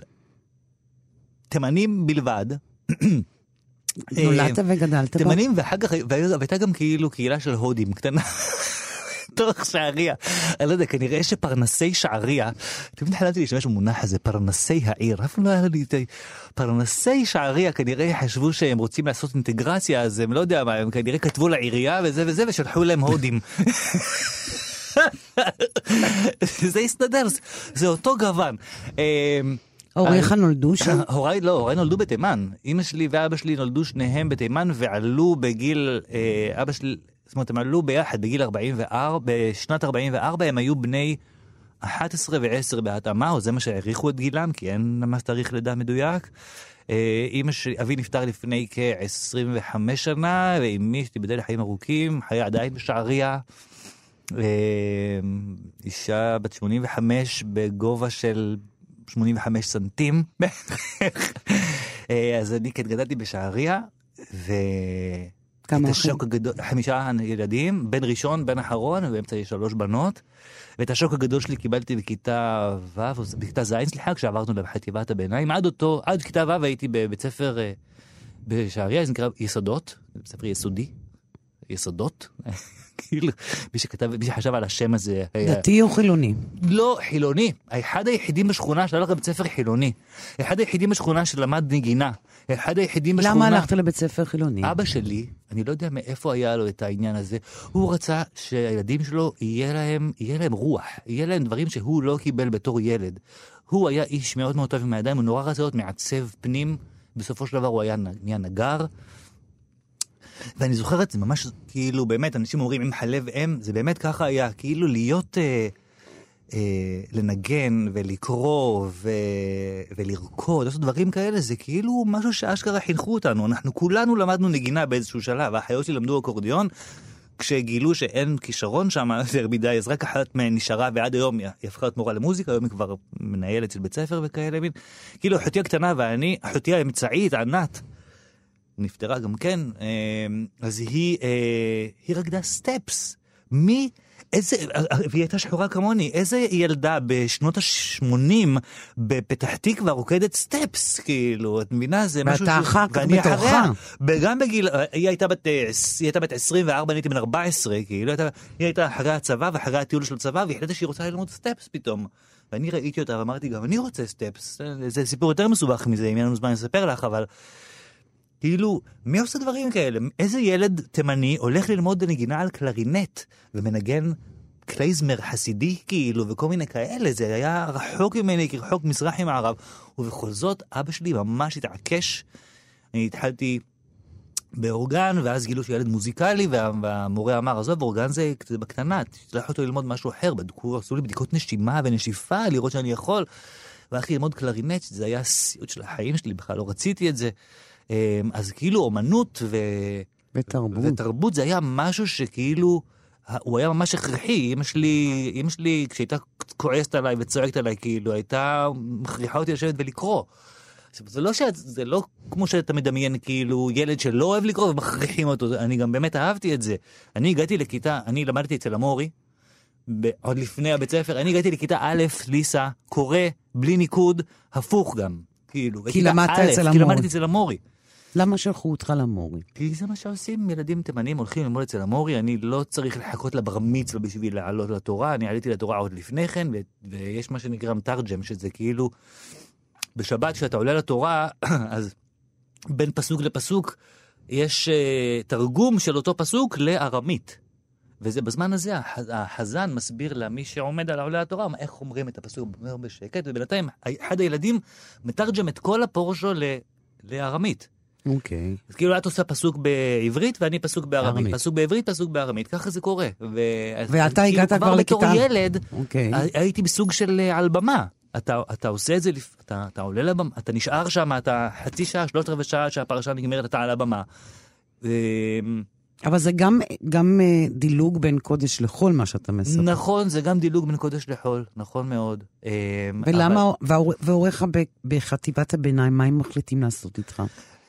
תימנים בלבד. נולדת אה, וגדלת בה? תימנים ואחר כך והייתה גם כאילו קהילה של הודים קטנה. תוך שעריה. אני לא יודע, כנראה שפרנסי שעריה, תמיד חלמתי להשתמש במונח הזה, פרנסי העיר, אף פעם לא היה לי את. פרנסי שעריה כנראה חשבו שהם רוצים לעשות אינטגרציה, אז הם לא יודע מה, הם כנראה כתבו לעירייה וזה וזה, ושלחו להם הודים. זה הסתדר, זה- זה אותו גוון. אמ, הוריך נולדו שם? הוריי לא, הוריי נולדו בתימן. אמא שלי ואבא שלי נולדו שניהם בתימן ועלו בגיל, אה, אבא שלי, זאת אומרת, הם עלו ביחד בגיל 44, בשנת 44 הם היו בני 11 ו-10 בהתאמה, או זה מה שהעריכו את גילם, כי אין ממש תאריך לידה מדויק. אה, אמא שלי, אבי נפטר לפני כ-25 שנה, ואמי שתיבדל לחיים ארוכים, חיה עדיין בשעריה. אה, אישה בת 85 בגובה של 85 סנטים. אה, אז אני כן גדלתי בשעריה, ו... כמה את אחים? השוק הגדול, חמישה ילדים, בן ראשון, בן אחרון, ובאמצע יש שלוש בנות. ואת השוק הגדול שלי קיבלתי בכיתה ו', בכיתה ז', סליחה, כשעברנו לחטיבת הביניים. עד אותו, עד כיתה ו' הייתי בבית ספר אה, בשעריה, זה נקרא יסודות, בית ספר יסודי, יסודות. כאילו, מי שכתב, מי שחשב על השם הזה היה... דתי או חילוני? לא, חילוני. אחד היחידים בשכונה שהלך לבית ספר חילוני. אחד היחידים בשכונה שלמד נגינה. אחד היחידים בשכונה... למה הלכת לבית ספר חילוני? אבא שלי, אני לא יודע מאיפה היה לו את העניין הזה, הוא רצה שהילדים שלו יהיה להם, יהיה להם רוח, יהיה להם דברים שהוא לא קיבל בתור ילד. הוא היה איש מאוד מאוד טוב עם הידיים, הוא נורא רצה להיות מעצב פנים, בסופו של דבר הוא היה נהיה נגר. ואני זוכר את זה ממש, כאילו, באמת, אנשים אומרים, אם חלב אם, זה באמת ככה היה, כאילו להיות, אה, אה, לנגן ולקרוא ו... ולרקוד, לעשות דברים כאלה, זה כאילו משהו שאשכרה חינכו אותנו. אנחנו כולנו למדנו נגינה באיזשהו שלב, האחיות שלי למדו אקורדיון, כשגילו שאין כישרון שם יותר מדי, אז רק אחת מהן נשארה, ועד היום היא הפכה להיות מורה למוזיקה, היום היא כבר מנהלת של בית ספר וכאלה, מין. כאילו, אחותי הקטנה ואני, אחותי האמצעית, ענת, נפטרה גם כן, אה, אז היא, אה, היא רקדה סטפס. מי, איזה, והיא הייתה שחורה כמוני, איזה ילדה בשנות ה-80 בפתח תקווה רוקדת סטפס, כאילו, את מבינה? זה משהו ואתה אחר כך בתורך. וגם בגיל, היא הייתה בת, אה, היא הייתה בת 24, אני הייתי בן 14, כאילו, היא הייתה אחרי הצבא ואחרי הטיול של הצבא, והיא החליטה שהיא רוצה ללמוד סטפס פתאום. ואני ראיתי אותה ואמרתי, גם אני רוצה סטפס. זה אם יותר מסובך מזה, אם אין לנו זמן לספר לך, אבל... כאילו, מי עושה דברים כאלה? איזה ילד תימני הולך ללמוד נגינה על קלרינט ומנגן קלייזמר חסידי כאילו וכל מיני כאלה, זה היה רחוק ממני כרחוק מזרח ממערב. ובכל זאת, אבא שלי ממש התעקש. אני התחלתי באורגן, ואז גילו שהוא ילד מוזיקלי, וה, והמורה אמר, עזוב, אורגן זה בקטנה, תשלח אותו ללמוד משהו אחר. בדקו, עשו לי בדיקות נשימה ונשיפה, לראות שאני יכול. והלכתי ללמוד קלרינט, שזה היה סיוט של החיים שלי, בכלל לא רציתי את זה. אמ, אז כאילו אומנות ו... בתרבות. ותרבות זה היה משהו שכאילו, הוא היה ממש הכרחי. אמא שלי, אמא שלי, כשהייתה כועסת עליי וצועקת עליי, כאילו, הייתה מכריחה אותי לשבת ולקרוא. עכשיו, זה לא, שאת, זה לא כמו שאתה מדמיין, כאילו, ילד שלא אוהב לקרוא ומכריחים אותו, אני גם באמת אהבתי את זה. אני הגעתי לכיתה, אני למדתי אצל המורי, ב- עוד לפני הבית ספר, אני הגעתי לכיתה א', ליסה, קורא, בלי ניקוד, הפוך גם. כאילו, כי למדת אצל כי המורי. למדתי אצל המורי. למה שלחו אותך למורי? כי זה מה שעושים ילדים תימנים, הולכים ללמוד אצל המורי, אני לא צריך לחכות לבר מצווה בשביל לעלות לתורה, אני עליתי לתורה עוד לפני כן, ויש מה שנקרא מתרג'ם, שזה כאילו, בשבת כשאתה עולה לתורה, אז בין פסוק לפסוק, יש uh, תרגום של אותו פסוק לארמית. וזה בזמן הזה הח- החזן מסביר למי שעומד על עולי התורה איך אומרים את הפסוק, אומר בשקט, ובינתיים אחד הילדים מתרגם את כל הפורשו ל- לארמית. אוקיי. אז כאילו את עושה פסוק בעברית ואני פסוק בארמית. ארמית. פסוק בעברית, פסוק בארמית, ככה זה קורה. ו... ואתה כאילו הגעת כבר כבר בתור לכיתה- ילד, אוקיי. הי- הייתי בסוג של אה, על במה. אתה, אתה עושה את זה. אתה, אתה עולה לבמה, אתה נשאר שם, אתה חצי שעה, שלושת רבעי שעה שהפרשה נגמרת, אתה על הבמה. ו... אבל זה גם, גם אה, דילוג בין קודש לחול, מה שאתה מספר. נכון, זה גם דילוג בין קודש לחול, נכון מאוד. אה, ולמה, אבל... והוריך בחטיבת הביניים, מה הם מחליטים לעשות איתך?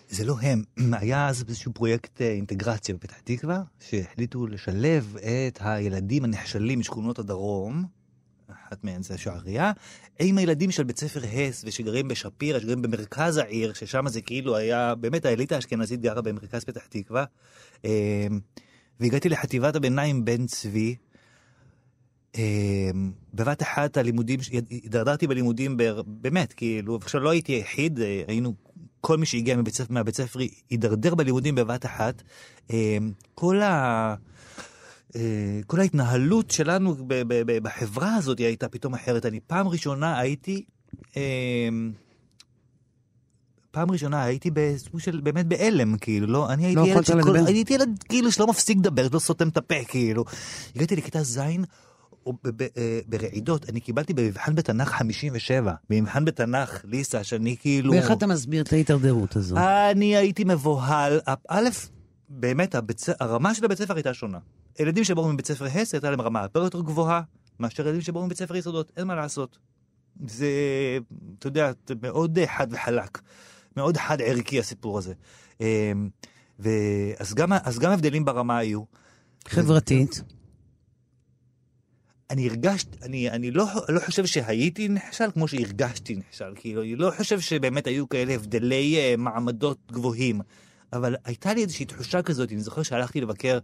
זה לא הם, היה אז איזשהו פרויקט אה, אינטגרציה בפתח תקווה, שהחליטו לשלב את הילדים הנחשלים משכונות הדרום, אחת מהן זה שעריה, עם הילדים של בית ספר הס ושגרים בשפירא, שגרים במרכז העיר, ששם זה כאילו היה, באמת האליטה האשכנזית גרה במרכז פתח תקווה. אה, והגעתי לחטיבת הביניים בן צבי. אה, בבת אחת הלימודים, הידרדרתי בלימודים באמת, כאילו, עכשיו לא הייתי היחיד, אה, היינו, כל מי שהגיע מבית ספר, מהבית ספר הידרדר בלימודים בבת אחת. אה, כל ה... אה, כל ההתנהלות שלנו בחברה הזאת הייתה פתאום אחרת. אני פעם ראשונה הייתי, אה, פעם ראשונה הייתי בסוג של, באמת בהלם, כאילו, לא, אני הייתי לא ילד שכל, הייתי ילד כאילו שלא מפסיק לדבר, שלא סותם את הפה, כאילו. הגעתי לכיתה ז', ברעידות, אני קיבלתי במבחן בתנ"ך 57, במבחן בתנ"ך, ליסה, שאני כאילו... ואיך אתה מסביר את ההידרדרות הזו? אני הייתי מבוהל. א', באמת, ס- הרמה של הבית ספר הייתה שונה. ילדים שבאו מבית ספר הס הייתה להם רמה הרבה יותר גבוהה מאשר ילדים שבאו מבית ספר יסודות, אין מה לעשות. זה, אתה יודע, מאוד אה, חד וחלק. מאוד חד ערכי הסיפור הזה. אה, ואז גם, אז גם הבדלים ברמה היו. חברתית? אני הרגשתי, אני, אני לא, לא חושב שהייתי נכשל כמו שהרגשתי נכשל, כאילו, אני לא חושב שבאמת היו כאלה הבדלי uh, מעמדות גבוהים, אבל הייתה לי איזושהי תחושה כזאת, אני זוכר שהלכתי לבקר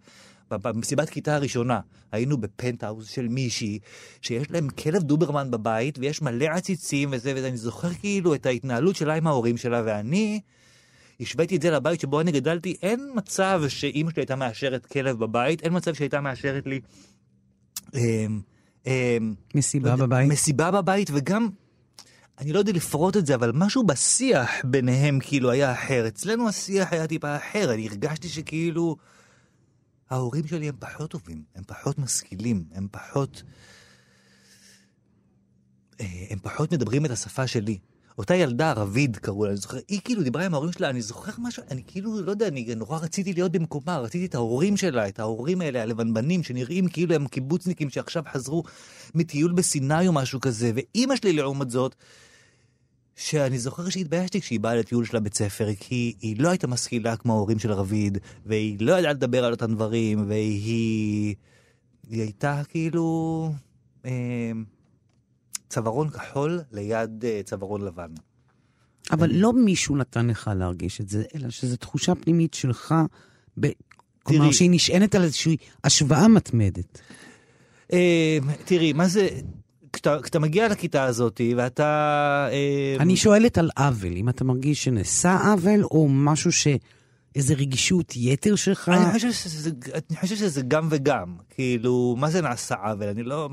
במסיבת כיתה הראשונה, היינו בפנטהאוז של מישהי, שיש להם כלב דוברמן בבית, ויש מלא עציצים וזה וזה, אני זוכר כאילו את ההתנהלות שלה עם ההורים שלה, ואני... השוויתי את זה לבית שבו אני גדלתי, אין מצב שאימא שלי הייתה מאשרת כלב בבית, אין מצב שהייתה מאשרת לי אמ, מסיבה לא בבית? מסיבה בבית, וגם, אני לא יודע לפרוט את זה, אבל משהו בשיח ביניהם כאילו היה אחר. אצלנו השיח היה טיפה אחר, אני הרגשתי שכאילו... ההורים שלי הם פחות טובים, הם פחות משכילים, הם פחות... אה, הם פחות מדברים את השפה שלי. אותה ילדה ערבית קראו לה, אני זוכר, היא כאילו דיברה עם ההורים שלה, אני זוכר משהו, אני כאילו, לא יודע, אני נורא רציתי להיות במקומה, רציתי את ההורים שלה, את ההורים האלה, הלבנבנים, שנראים כאילו הם קיבוצניקים שעכשיו חזרו מטיול בסיני או משהו כזה, ואימא שלי לעומת זאת, שאני זוכר שהתביישתי כשהיא באה לטיול שלה בית ספר, כי היא לא הייתה משכילה כמו ההורים של רביד, והיא לא ידעה לדבר על אותם דברים, והיא היא הייתה כאילו אה, צווארון כחול ליד אה, צווארון לבן. אבל לא מישהו נתן לך להרגיש את זה, אלא שזו תחושה פנימית שלך, ב... כלומר. שהיא נשענת על איזושהי השוואה מתמדת. אה, תראי, מה זה... כשאתה, כשאתה מגיע לכיתה הזאת ואתה... אה, אני שואלת על עוול, אם אתה מרגיש שנעשה עוול, או משהו ש... איזה רגישות יתר שלך. אני חושב, שזה, אני חושב שזה גם וגם. כאילו, מה זה נעשה עוול? אני לא...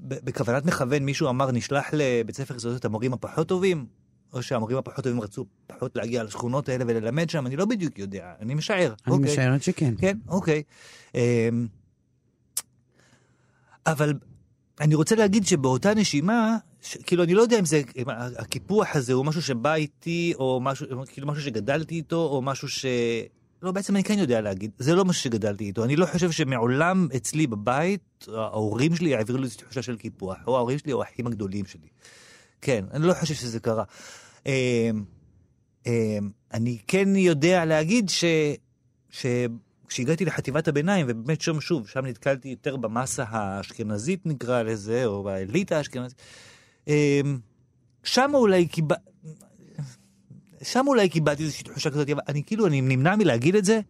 בכוונת מכוון מישהו אמר, נשלח לבית ספר יסודות את המורים הפחות טובים, או שהמורים הפחות טובים רצו פחות להגיע לשכונות האלה וללמד שם, אני לא בדיוק יודע, אני משער. אני אוקיי. משערת שכן. כן, אוקיי. אמ, אבל אני רוצה להגיד שבאותה נשימה, ש, כאילו אני לא יודע אם זה, אם הקיפוח הזה הוא משהו שבא איתי, או משהו, כאילו משהו שגדלתי איתו, או משהו ש... לא, בעצם אני כן יודע להגיד, זה לא משהו שגדלתי איתו. אני לא חושב שמעולם אצלי בבית, ההורים שלי העבירו לי תחושה של קיפוח, או ההורים שלי או האחים הגדולים שלי. כן, אני לא חושב שזה קרה. אמ, אמ, אני כן יודע להגיד ש... ש... כשהגעתי לחטיבת הביניים, ובאמת שם שוב, שם נתקלתי יותר במסה האשכנזית נקרא לזה, או באליטה האשכנזית, אמ, שם אולי קיבל... שם אולי קיבלתי איזושהי תחושה כזאת, אבל אני כאילו, אני נמנע מלהגיד את זה,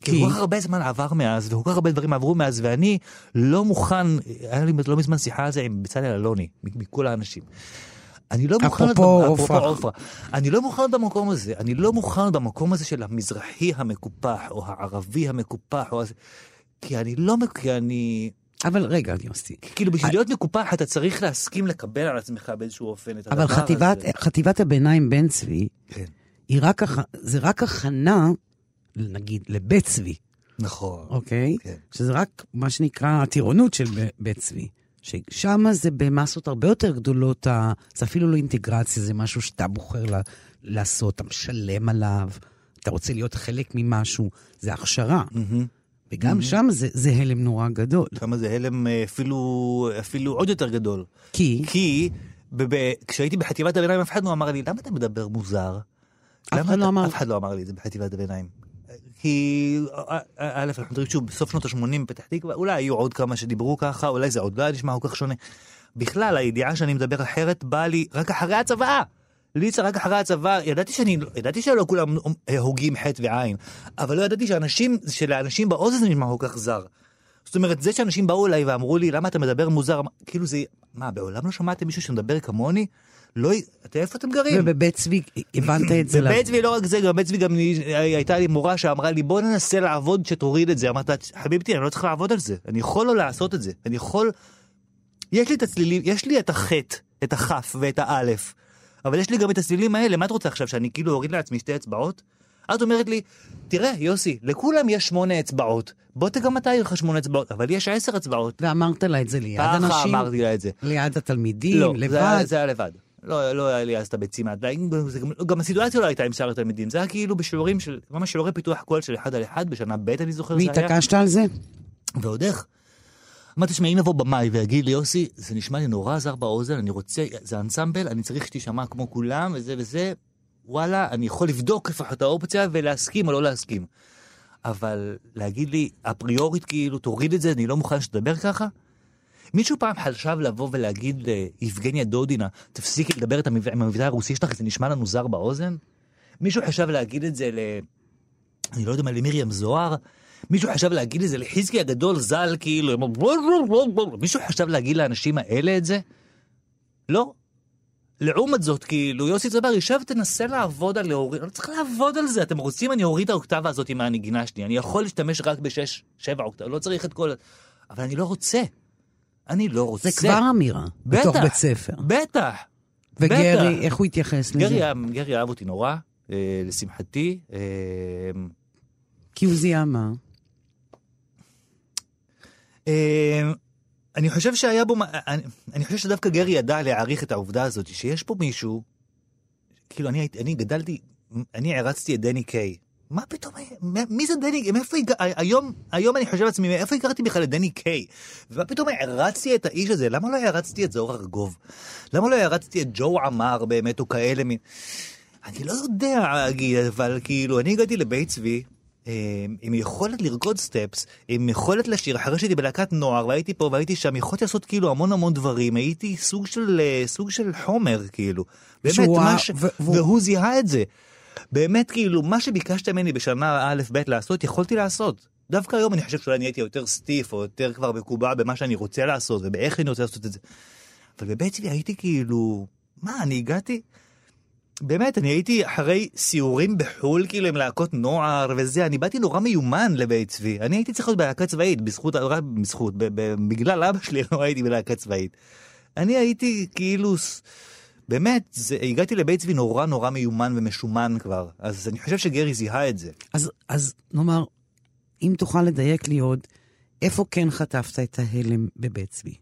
כי? כל כך הרבה זמן עבר מאז, וכל כך הרבה דברים עברו מאז, ואני לא מוכן, היה לי לא מזמן שיחה על זה עם בצלאל אלוני, מכל האנשים. אני לא מוכן... אפרופו עופרה. עופרה. אני לא מוכן במקום הזה, אני לא מוכן במקום הזה של המזרחי המקופח, או הערבי המקופח, או. כי אני לא, כי אני, אבל רגע, יוסי. כאילו בשביל להיות מקופח אתה צריך להסכים לקבל על עצמך באיזשהו אופן את הדבר אבל הזה. חטיבת, חטיבת הביניים בן צבי, כן. היא רק, זה רק הכנה, נגיד, לבית צבי, נכון. אוקיי? כן. שזה רק מה שנקרא הטירונות של בית צבי. ששם זה במסות הרבה יותר גדולות, זה אפילו לא אינטגרציה, זה משהו שאתה בוחר לה, לעשות, אתה משלם עליו, אתה רוצה להיות חלק ממשהו, זה הכשרה. מהמם. וגם שם זה, זה הלם נורא גדול. שם זה הלם אה, אפילו, אפילו עוד יותר גדול. כי כי ב- ב- כשהייתי בחטיבת הביניים אף אחד לא אמר לי, למה אתה מדבר מוזר? אף אחד לא אמר- אף אחד לא אמר לי את זה בחטיבת הביניים. כי אה, אה, א', אנחנו מדברים שוב בסוף שנות ה-80 בפתח תקווה, אולי היו עוד כמה שדיברו ככה, אולי זה עוד לא היה נשמע כל כך שונה. בכלל, הידיעה שאני מדבר אחרת באה לי רק אחרי הצבא. ליצה רק אחרי הצבא, ידעתי שאני, ידעתי שלא כולם אה, הוגים חטא ועין, אבל לא ידעתי שאנשים, שלאנשים באוזן זה נשמע כל כך זר. זאת אומרת, זה שאנשים באו אליי ואמרו לי, למה אתה מדבר מוזר? כאילו זה, מה, בעולם לא שמעתם מישהו שמדבר כמוני? לא, אתה, איפה אתם גרים? ובבית צבי הבנת את זה. בבית צבי לא רק זה, גם בבית צבי גם אני- הייתה לי מורה שאמרה לי בוא ננסה לעבוד שתוריד את זה. אמרת חביבתי אני לא צריך לעבוד על זה, אני יכול לא לעשות את זה, אני יכול... יש לי את הצלילים, יש לי את החטא, את הכף ואת האלף, אבל יש לי גם את הצלילים האלה, מה את רוצה עכשיו שאני כאילו אוריד לעצמי שתי אצבעות? את אומרת לי, תראה יוסי, לכולם יש שמונה אצבעות, בוא גם אתה יהיו לך שמונה אצבעות, אבל יש עשר אצבעות. ואמרת לה את זה ליד ככה אנשים, אמרתי לה את זה. ליד התלמידים, לא, לבד. זה היה, זה היה לבד. לא, לא היה לי אז את הביצים עד זה גם, גם הסיטואציה לא הייתה עם שאר התלמידים, זה היה כאילו בשיעורים של, ממש שיעורי פיתוח קול של אחד על אחד, בשנה ב' אני זוכר זה היה. והתעקשת על זה? ועוד איך. אמרתי, שמע, אם יבוא במאי ויגיד לי, יוסי, זה נשמע לי נורא זר באוזן, אני רוצה, זה אנסמבל, אני צריך שתישמע כמו כולם, וזה וזה, וואלה, אני יכול לבדוק לפחות את האופציה ולהסכים או לא להסכים. אבל להגיד לי, אפריורית כאילו, תוריד את זה, אני לא מוכן שתדבר ככה? מישהו פעם חשב לבוא ולהגיד ליבגניה דודינה, תפסיקי לדבר עם המבטא הרוסי שלך, זה נשמע לנו זר באוזן? מישהו חשב להגיד את זה ל... אני לא יודע מה, למרים זוהר? מישהו חשב להגיד את זה לחזקי הגדול ז"ל, כאילו, מישהו חשב להגיד לאנשים האלה את זה? לא. לעומת זאת, כאילו, יוסי צבר, יושב תנסה לעבוד על להוריד, לא צריך לעבוד על זה, אתם רוצים, אני אוריד את האוקטבה הזאת מהנגינה שלי, אני יכול להשתמש רק בשש, שבע אוקטבה, לא צריך את כל... אבל אני לא רוצה. אני לא רוצה. זה כבר אמירה, בתוך בטח, בית ספר. בטח. וגרי, בטח. איך הוא התייחס גרי, לזה? גרי אהב אותי נורא, אה, לשמחתי. אה, כי הוא זיהה מה? אה, אני חושב שהיה בו, אני, אני חושב שדווקא גרי ידע להעריך את העובדה הזאת, שיש פה מישהו, כאילו אני, אני גדלתי, אני הערצתי את דני קיי. מה פתאום, מי- זה דני, מאיפה היום, היום אני חושב לעצמי, מאיפה הכרתי בכלל את דני קיי? ומה פתאום הערצתי את האיש הזה, למה לא הערצתי את זוהר ארגוב? למה לא הערצתי את ג'ו עמר באמת, או כאלה מ... אני לא יודע אבל כאילו, אני הגעתי לבית צבי, אה, עם יכולת לרקוד סטפס, עם יכולת לשיר, אחרי שהייתי בלהקת נוער, והייתי פה והייתי שם, יכולתי לעשות כאילו המון המון דברים, הייתי סוג של, אה, סוג של חומר, כאילו. באמת, מה ש... ו- והוא- זיהה את זה. באמת, כאילו, מה שביקשת ממני בשנה א', ב' לעשות, יכולתי לעשות. דווקא היום אני חושב שאולי אני הייתי יותר סטיף, או יותר כבר מקובע במה שאני רוצה לעשות, ובאיך אני רוצה לעשות את זה. אבל בבית צבי הייתי כאילו, מה, אני הגעתי... באמת, אני הייתי אחרי סיורים בחו"ל, כאילו עם להקות נוער וזה, אני באתי נורא מיומן לבית צבי. אני הייתי צריך להיות בלהקה צבאית, בזכות, רק בזכות, בגלל אבא שלי לא הייתי בלהקה צבאית. אני הייתי כאילו, באמת, זה, הגעתי לבית צבי נורא נורא מיומן ומשומן כבר, אז אני חושב שגרי זיהה את זה. אז, אז נאמר, אם תוכל לדייק לי עוד, איפה כן חטפת את ההלם בבית צבי?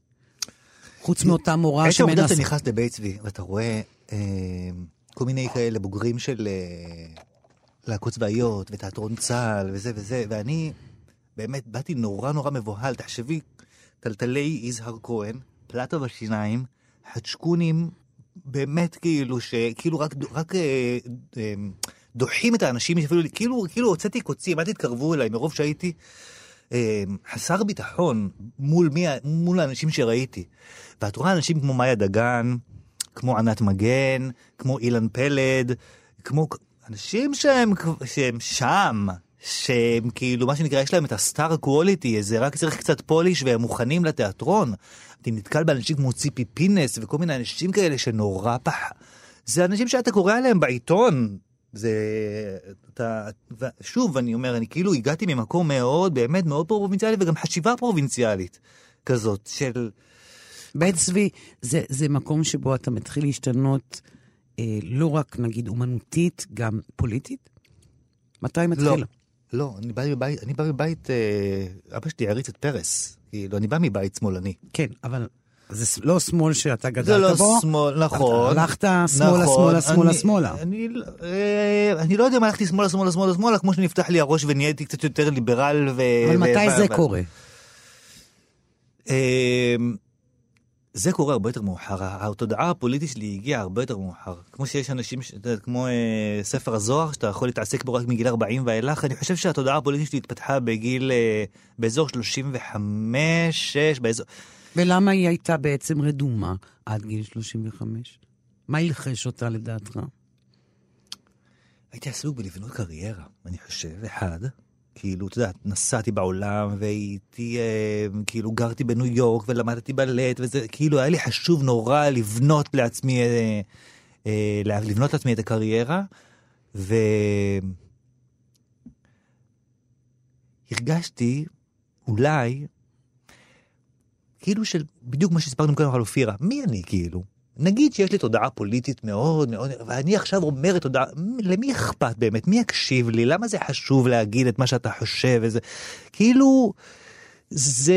חוץ מאותה מורה יש העובדה שמנסה... שאתה נכנס לבית צבי ואתה רואה אה, כל מיני כאלה בוגרים של אה, להקות צבאיות ותיאטרון צה"ל וזה וזה, ואני באמת באתי נורא נורא מבוהל. תחשבי, טלטלי יזהר כהן, פלטה בשיניים, חדשקונים, באמת כאילו, שכאילו רק, רק אה, אה, דוחים את האנשים, אפילו, כאילו, כאילו הוצאתי קוצים, אל תתקרבו אליי, מרוב שהייתי חסר ביטחון מול, מי, מול האנשים שראיתי. ואת רואה אנשים כמו מאיה דגן, כמו ענת מגן, כמו אילן פלד, כמו אנשים שהם, שהם שם, שהם כאילו, מה שנקרא, יש להם את הסטאר קווליטי, זה רק צריך קצת פוליש והם מוכנים לתיאטרון. אני נתקל באנשים כמו ציפי פינס וכל מיני אנשים כאלה שנורא פח... זה אנשים שאתה קורא עליהם בעיתון, זה, אתה, שוב, אני אומר, אני כאילו הגעתי ממקום מאוד, באמת מאוד פרובינציאלי, וגם חשיבה פרובינציאלית כזאת, של... בית צבי זה, זה מקום שבו אתה מתחיל להשתנות אה, לא רק, נגיד, אומנותית, גם פוליטית? מתי מתחיל? לא, לא, אני בא מבית, אני בא מבית, אה, אבא שלי העריץ את פרס, כאילו, אני בא מבית שמאלני. כן, אבל זה לא שמאל שאתה גדלת זה לא בו. שמאל, נכון. הלכת שמאלה, נכון, שמאלה, שמאלה, אני- שמאלה. אני, אה, אני לא יודע מה הלכתי שמאלה, שמאלה, שמאלה, שמאלה, כמו שנפתח לי הראש ונהייתי קצת יותר ליברל ו... אבל ו- מתי ו- זה ו- קורה? זה קורה הרבה יותר מאוחר, התודעה הפוליטית שלי הגיעה הרבה יותר מאוחר. כמו שיש אנשים, ש- יודע, כמו אה, ספר הזוהר, שאתה יכול להתעסק בו רק מגיל 40 ואילך, אני חושב שהתודעה הפוליטית שלי התפתחה בגיל, אה, באזור 35, 6, באזור... ולמה היא הייתה בעצם רדומה עד גיל 35? מה הלחש אותה לדעתך? הייתי עסוק בלבנות קריירה, אני חושב, אחד. כאילו, אתה יודע, נסעתי בעולם והייתי, אה, כאילו, גרתי בניו יורק ולמדתי בלט, וזה, כאילו, היה לי חשוב נורא לבנות לעצמי, אה, אה, לבנות לעצמי את הקריירה, ו... הרגשתי, אולי, כאילו של, בדיוק מה שהסברנו קודם על אופירה, מי אני כאילו? נגיד שיש לי תודעה פוליטית מאוד מאוד, ואני עכשיו אומר את תודעה, למי אכפת באמת? מי יקשיב לי? למה זה חשוב להגיד את מה שאתה חושב? וזה, כאילו, זה...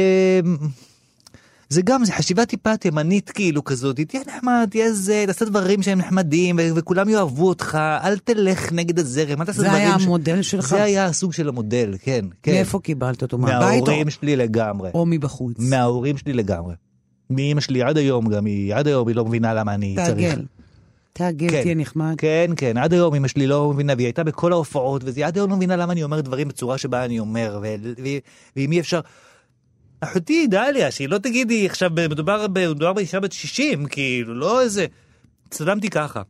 זה גם, זה חשיבה טיפה תימנית כאילו כזאת, תהיה נחמד, תהיה זה, תעשה דברים שהם נחמדים וכולם יאהבו אותך, אל תלך נגד הזרם, אל תעשה זה דברים היה ש- המודל שלך? זה היה הסוג של המודל, כן, כן. מאיפה קיבלת אותו? מהבית מההורים שלי לגמרי. או מבחוץ? מההורים שלי לגמרי. מאמא שלי עד היום גם היא, עד היום היא לא מבינה למה אני צריך. תעגל. תעגל, כן. תהיה נחמד. כן, כן, עד היום אמא שלי לא מבינה, והיא הייתה בכל ההופעות, והיא עד היום לא מבינה למה אני אומר דברים בצורה שבה אני אומר, ואם אי אפשר... אחותי, דליה, שהיא לא תגידי עכשיו, מדובר, באישה בת 60, כאילו, לא איזה... הצטלמתי ככה.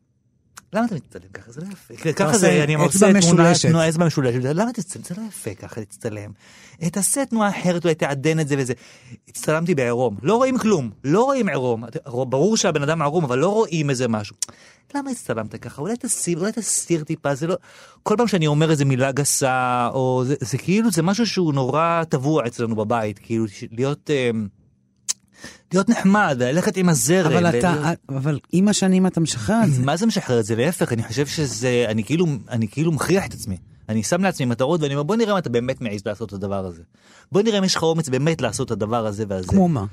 למה אתה מצטלם ככה? זה לא יפה. ככה זה, אני עושה תמונה. תנועה, אצבע משולשת. למה תצטלם? זה לא יפה ככה להצטלם. תעשה תנועה אחרת, אולי תעדן את זה וזה. הצטלמתי בעירום, לא רואים כלום, לא רואים עירום. ברור שהבן אדם ערום, אבל לא רואים איזה משהו. למה הצטלמת ככה? אולי תסיר, אולי תסיר טיפה, זה לא... כל פעם שאני אומר איזה מילה גסה, או זה, זה כאילו, זה משהו שהוא נורא טבוע אצלנו בבית, כאילו, להיות... אה, להיות נחמד, ללכת עם הזרם. אבל ל- אתה, אבל עם השנים אתה משחרר את זה. מה זה משחרר את זה? להפך, אני חושב שזה, אני כאילו, אני כאילו מכריח את עצמי. אני שם לעצמי מטרות ואני אומר, בוא נראה אם אתה באמת מעז לעשות את הדבר הזה. בוא נראה אם יש לך אומץ באמת לעשות את הדבר הזה והזה. כמו מה?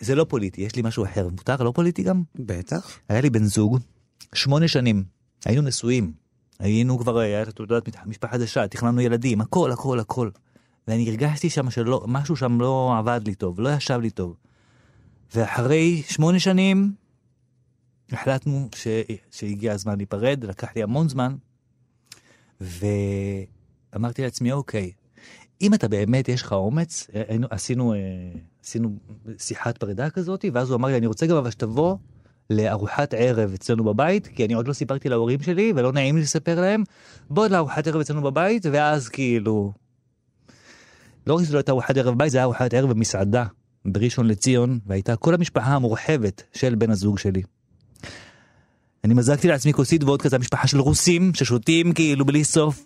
זה לא פוליטי, יש לי משהו אחר. מותר? לא פוליטי גם? בטח. היה לי בן זוג, שמונה שנים, היינו נשואים. היינו כבר, היה תעודת משפחה חדשה, תכננו ילדים, הכל, הכל, הכל. ואני הרגשתי שם שלא, משהו שם לא עבד לי טוב, לא ישב לי טוב. ואחרי שמונה שנים, החלטנו ש... שהגיע הזמן להיפרד, לקח לי המון זמן, ואמרתי לעצמי, אוקיי, אם אתה באמת, יש לך אומץ, היינו, עשינו, אה, עשינו שיחת פרידה כזאת, ואז הוא אמר לי, אני רוצה גם אבל שתבוא לארוחת ערב אצלנו בבית, כי אני עוד לא סיפרתי להורים שלי, ולא נעים לי לספר להם, בוא לארוחת ערב אצלנו בבית, ואז כאילו... לא רק שזו לא הייתה ארוחת ערב בבית, זה היה ארוחת ערב במסעדה בראשון לציון, והייתה כל המשפחה המורחבת של בן הזוג שלי. אני מזגתי לעצמי כוסית וודקה, זו המשפחה של רוסים ששותים כאילו בלי סוף.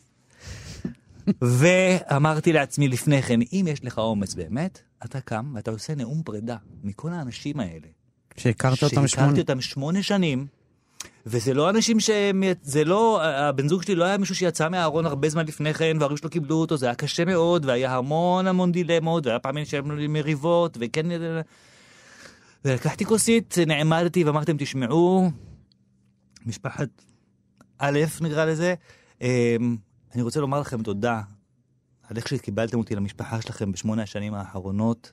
ואמרתי לעצמי לפני כן, אם יש לך אומץ באמת, אתה קם ואתה עושה נאום פרידה מכל האנשים האלה. שהכרת אותם שמונה... שהכרתי אותם שמונה שנים, וזה לא אנשים שהם, זה לא, הבן זוג שלי לא היה מישהו שיצא מהארון הרבה זמן לפני כן, וההורים שלו קיבלו אותו, זה היה קשה מאוד, והיה המון המון דילמות, והיה פעמים שהיו לי מריבות, וכן... ולקחתי כוסית, נעמדתי ואמרתי להם, תשמעו, משפחת א', נקרא לזה, אמ, אני רוצה לומר לכם תודה על איך שקיבלתם אותי למשפחה שלכם בשמונה השנים האחרונות.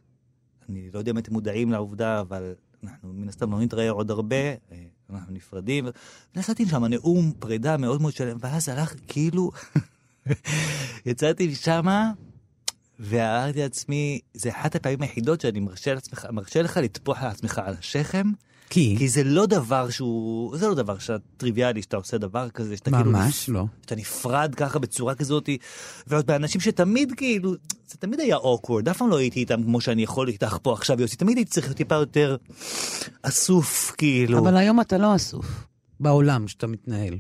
אני לא יודע אם אתם מודעים לעובדה, אבל אנחנו מן הסתם לא נתראה עוד הרבה, אה, אנחנו נפרדים. ונשאתי שם נאום פרידה מאוד מאוד שלם, ואז הלך כאילו, יצאתי משמה, ואמרתי לעצמי, זה אחת הפעמים היחידות שאני מרשה, לעצמך, מרשה לך לטפוח לעצמך על השכם, כי? כי זה לא דבר שהוא, זה לא דבר טריוויאלי שאתה עושה דבר כזה, שאתה כאילו, ממש לא. שאתה נפרד ככה בצורה כזאת, ועוד באנשים שתמיד כאילו, זה תמיד היה awkward, אף פעם לא הייתי איתם כמו שאני יכול איתך פה עכשיו, יוסי, תמיד הייתי צריך להיות טיפה יותר אסוף, כאילו. אבל היום אתה לא אסוף. בעולם שאתה מתנהל.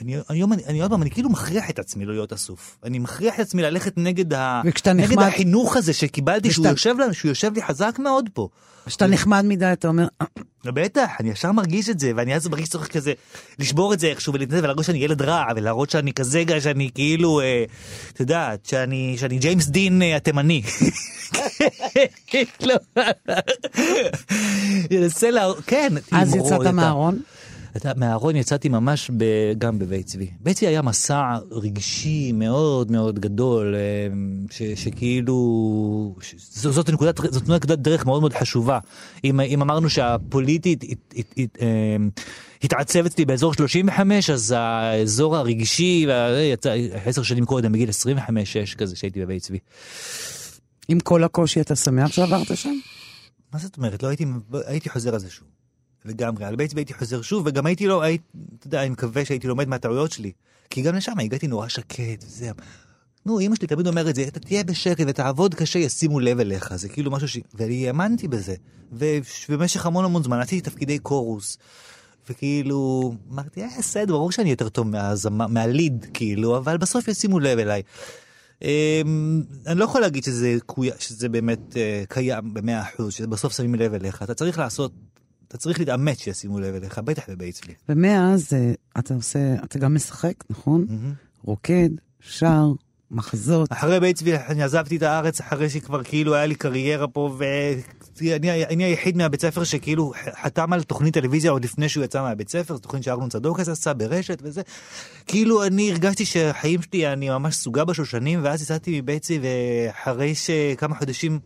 אני, היום אני, אני עוד פעם, אני כאילו מכריח את עצמי לא להיות אסוף. אני מכריח את עצמי ללכת נגד, ה, נגד נחמד- החינוך הזה שקיבלתי, שהוא וכשאתה- יושב, לנו, שהוא יושב לי חזק מאוד פה. כשאתה נחמד מדי, אתה אומר, "אה, לא, בטח, אני ישר מרגיש את זה, ואני אז מרגיש צורך כזה לשבור את זה איכשהו ולהתנדב ולהראות שאני ילד רע, ולהראות שאני כזה, גא, שאני כאילו, אה, את יודעת, שאני, שאני ג'יימס דין אה, התימני. לא. ינסה לה... כן. אז יצאת מהארון? אתה, מהארון יצאתי ממש ב, גם בבית צבי. בית צבי היה מסע רגשי מאוד מאוד גדול, אה, ש, שכאילו, ש, ז- זאת נקודת, זאת נקודת דרך מאוד מאוד חשובה. אם, אם אמרנו שהפוליטית הת, הת, הת, אה, התעצב אצלי באזור 35, אז האזור הרגשי, וה- יצא עשר שנים קודם, בגיל 25-6 כזה, שהייתי בבית צבי. עם כל הקושי אתה שמח שעברת שם? מה זאת אומרת? לא הייתי, הייתי חוזר על זה שוב. לגמרי. על בית צבי הייתי חוזר שוב, וגם הייתי לא, הייתי, אתה יודע, אני מקווה שהייתי לומד מהטעויות שלי. כי גם לשם הגעתי נורא שקט, וזה... נו, אמא שלי תמיד אומרת את זה, אתה תהיה בשקט ותעבוד קשה, ישימו לב אליך. זה כאילו משהו ש... ואני האמנתי בזה. ובמשך המון המון זמן עשיתי תפקידי קורוס. וכאילו, אמרתי, אה, בסדר, ברור שאני יותר טוב מהזמה, מהליד, כאילו, אבל בסוף ישימו לב אליי. אמ, אני לא יכול להגיד שזה, שזה באמת אה, קיים במאה אחוז, שבסוף שמים לב אליך. אתה צריך לעשות, אתה צריך להתאמץ שישימו לב אליך, בטח בבית צבי. ומאז אה, אתה עושה, אתה גם משחק, נכון? רוקד, שר, מחזות. אחרי בית צבי אני עזבתי את הארץ אחרי שכבר כאילו היה לי קריירה פה ואני אני היחיד מהבית ספר שכאילו חתם על תוכנית טלוויזיה עוד לפני שהוא יצא מהבית ספר, זו תוכנית שאהרון צדוקס עשה ברשת וזה. כאילו אני הרגשתי שהחיים שלי אני ממש סוגה בשושנים ואז יצאתי מבית צבי ואחרי שכמה חודשים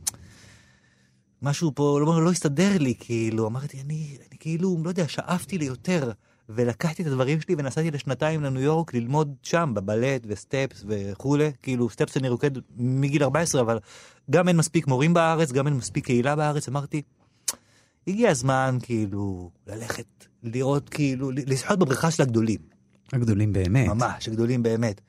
משהו פה לא, לא הסתדר לי כאילו אמרתי אני, אני כאילו לא יודע שאפתי ליותר. ולקחתי את הדברים שלי ונסעתי לשנתיים לניו יורק ללמוד שם בבלט וסטפס וכולי כאילו סטפס אני רוקד מגיל 14 אבל גם אין מספיק מורים בארץ גם אין מספיק קהילה בארץ אמרתי הגיע הזמן כאילו ללכת לראות כאילו לשחות בבריכה של הגדולים הגדולים באמת. ממש הגדולים באמת.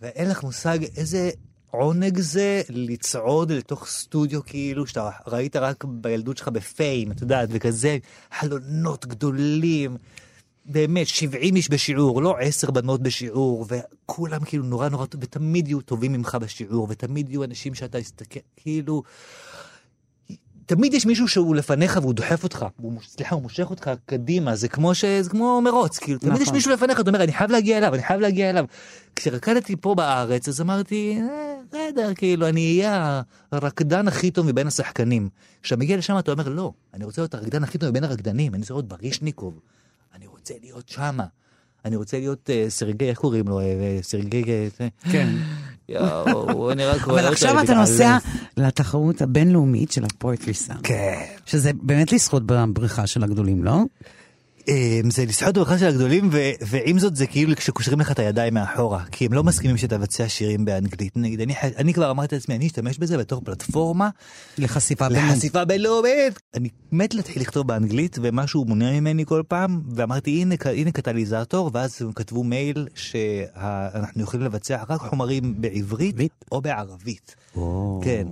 ואין לך מושג איזה עונג זה לצעוד לתוך סטודיו כאילו שאתה ראית רק בילדות שלך בפיים את יודעת וכזה חלונות גדולים. באמת 70 איש בשיעור לא 10 בנות בשיעור וכולם כאילו נורא נורא טוב ותמיד יהיו טובים ממך בשיעור ותמיד יהיו אנשים שאתה מסתכל כאילו. תמיד יש מישהו שהוא לפניך והוא דוחף אותך, הוא, סליחה, הוא מושך אותך קדימה, זה כמו, ש... זה כמו מרוץ, כאילו, תמיד נכון. יש מישהו לפניך, אתה אומר, אני חייב להגיע אליו, אני חייב להגיע אליו. כשרקדתי פה בארץ, אז אמרתי, "אה, בסדר, כאילו, אני אהיה הרקדן הכי טוב מבין השחקנים. כשאתה מגיע לשם אתה אומר, לא, אני רוצה להיות הרקדן הכי טוב מבין הרקדנים, אני רוצה להיות ברישניקוב, אני רוצה להיות שמה. אני רוצה להיות uh, סרגי, איך קוראים לו? Uh, סרגי... Uh, כן. יואו, אני רק רואה אבל עכשיו אתה. נוסע לתחרות הבינלאומית של הפואטרי סאם. כן. שזה באמת לשחות בבריכה של הגדולים, לא? אמ, זה לשחות בברכה של הגדולים, ו- ועם זאת זה כאילו כשקושרים לך את הידיים מאחורה, כי הם לא מסכימים שתבצע שירים באנגלית. נגיד, אני, אני כבר אמרתי לעצמי, אני אשתמש בזה בתור פלטפורמה לחשיפה בינלאומית. לחשיפה בינלאומית. אני מת להתחיל לכתוב באנגלית, ומשהו מונע ממני כל פעם, ואמרתי, הנה, הנה קטליזטור, ואז הם כתבו מייל שאנחנו יכולים לבצע רק חומרים בעברית עברית? או בערבית. או. כן.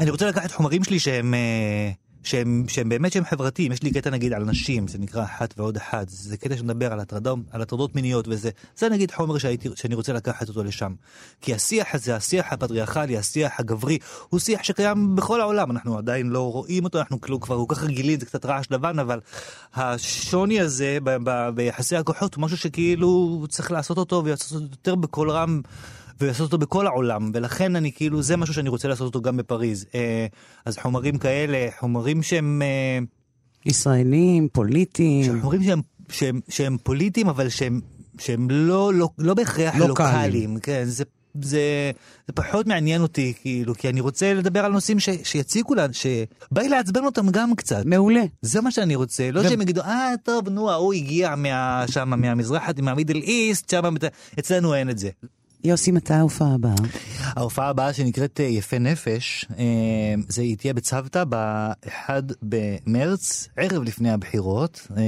אני רוצה לקחת חומרים שלי שהם, אה, שהם, שהם באמת שהם חברתיים. יש לי קטע נגיד על נשים, זה נקרא אחת ועוד אחת. זה קטע שמדבר על, הטרדות, על הטרדות מיניות וזה. זה נגיד חומר שהייתי, שאני רוצה לקחת אותו לשם. כי השיח הזה, השיח הפטריארכלי, השיח הגברי, הוא שיח שקיים בכל העולם. אנחנו עדיין לא רואים אותו, אנחנו כאילו כבר כל כך רגילים, זה קצת רעש לבן, אבל השוני הזה ב- ב- ביחסי הכוחות הוא משהו שכאילו צריך לעשות אותו ולעשות אותו יותר בקול רם. ולעשות אותו בכל העולם, ולכן אני כאילו, זה משהו שאני רוצה לעשות אותו גם בפריז. אה, אז חומרים כאלה, חומרים שהם, אה, ישראלים, פוליטיים. חומרים שהם, שהם, שהם פוליטיים, אבל שהם, שהם לא, לא, לא בהכרח לוקאליים. לוקאליים. כן, זה, זה, זה פחות מעניין אותי, כאילו, כי אני רוצה לדבר על נושאים ש, שיציקו לנו, שבא לי לעצבן אותם גם קצת. מעולה. זה מה שאני רוצה, לא ו- שהם יגידו, אה, טוב, נו, ההוא הגיע מה, שמה, מהמזרח, מהמידל איסט, שמה, אצלנו אין את זה. יוסי, מתי ההופעה הבאה? ההופעה הבאה שנקראת אה, יפה נפש, אה, זה היא תהיה בצוותא ב-1 במרץ, ערב לפני הבחירות, אה,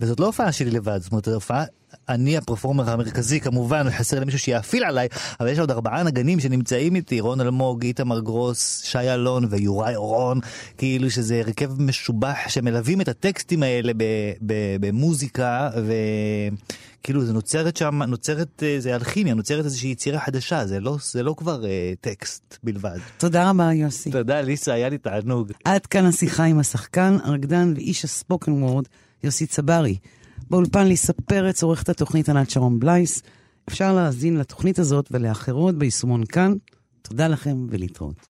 וזאת לא הופעה שלי לבד, זאת אומרת, הופעה, אני הפרפורמר המרכזי כמובן, חסר לי מישהו שיאפיל עליי, אבל יש עוד ארבעה נגנים שנמצאים איתי, רון אלמוג, איתמר גרוס, שי אלון ויוראי אורון, כאילו שזה הרכב משובח שמלווים את הטקסטים האלה במוזיקה, וכאילו זה נוצרת שם, נוצרת, אה, זה אלכימיה, נוצרת איזושהי יצירה חדשה, זה לא, זה לא כבר uh, טקסט בלבד. תודה רבה יוסי. תודה ליסה, היה לי תענוג. עד כאן השיחה עם השחקן, הרקדן ואיש הספוקן וורד, יוסי צברי. באולפן ליסה פרץ עורכת התוכנית ענת שרון בלייס. אפשר להאזין לתוכנית הזאת ולאחרות ביישומון כאן. תודה לכם ולהתראות.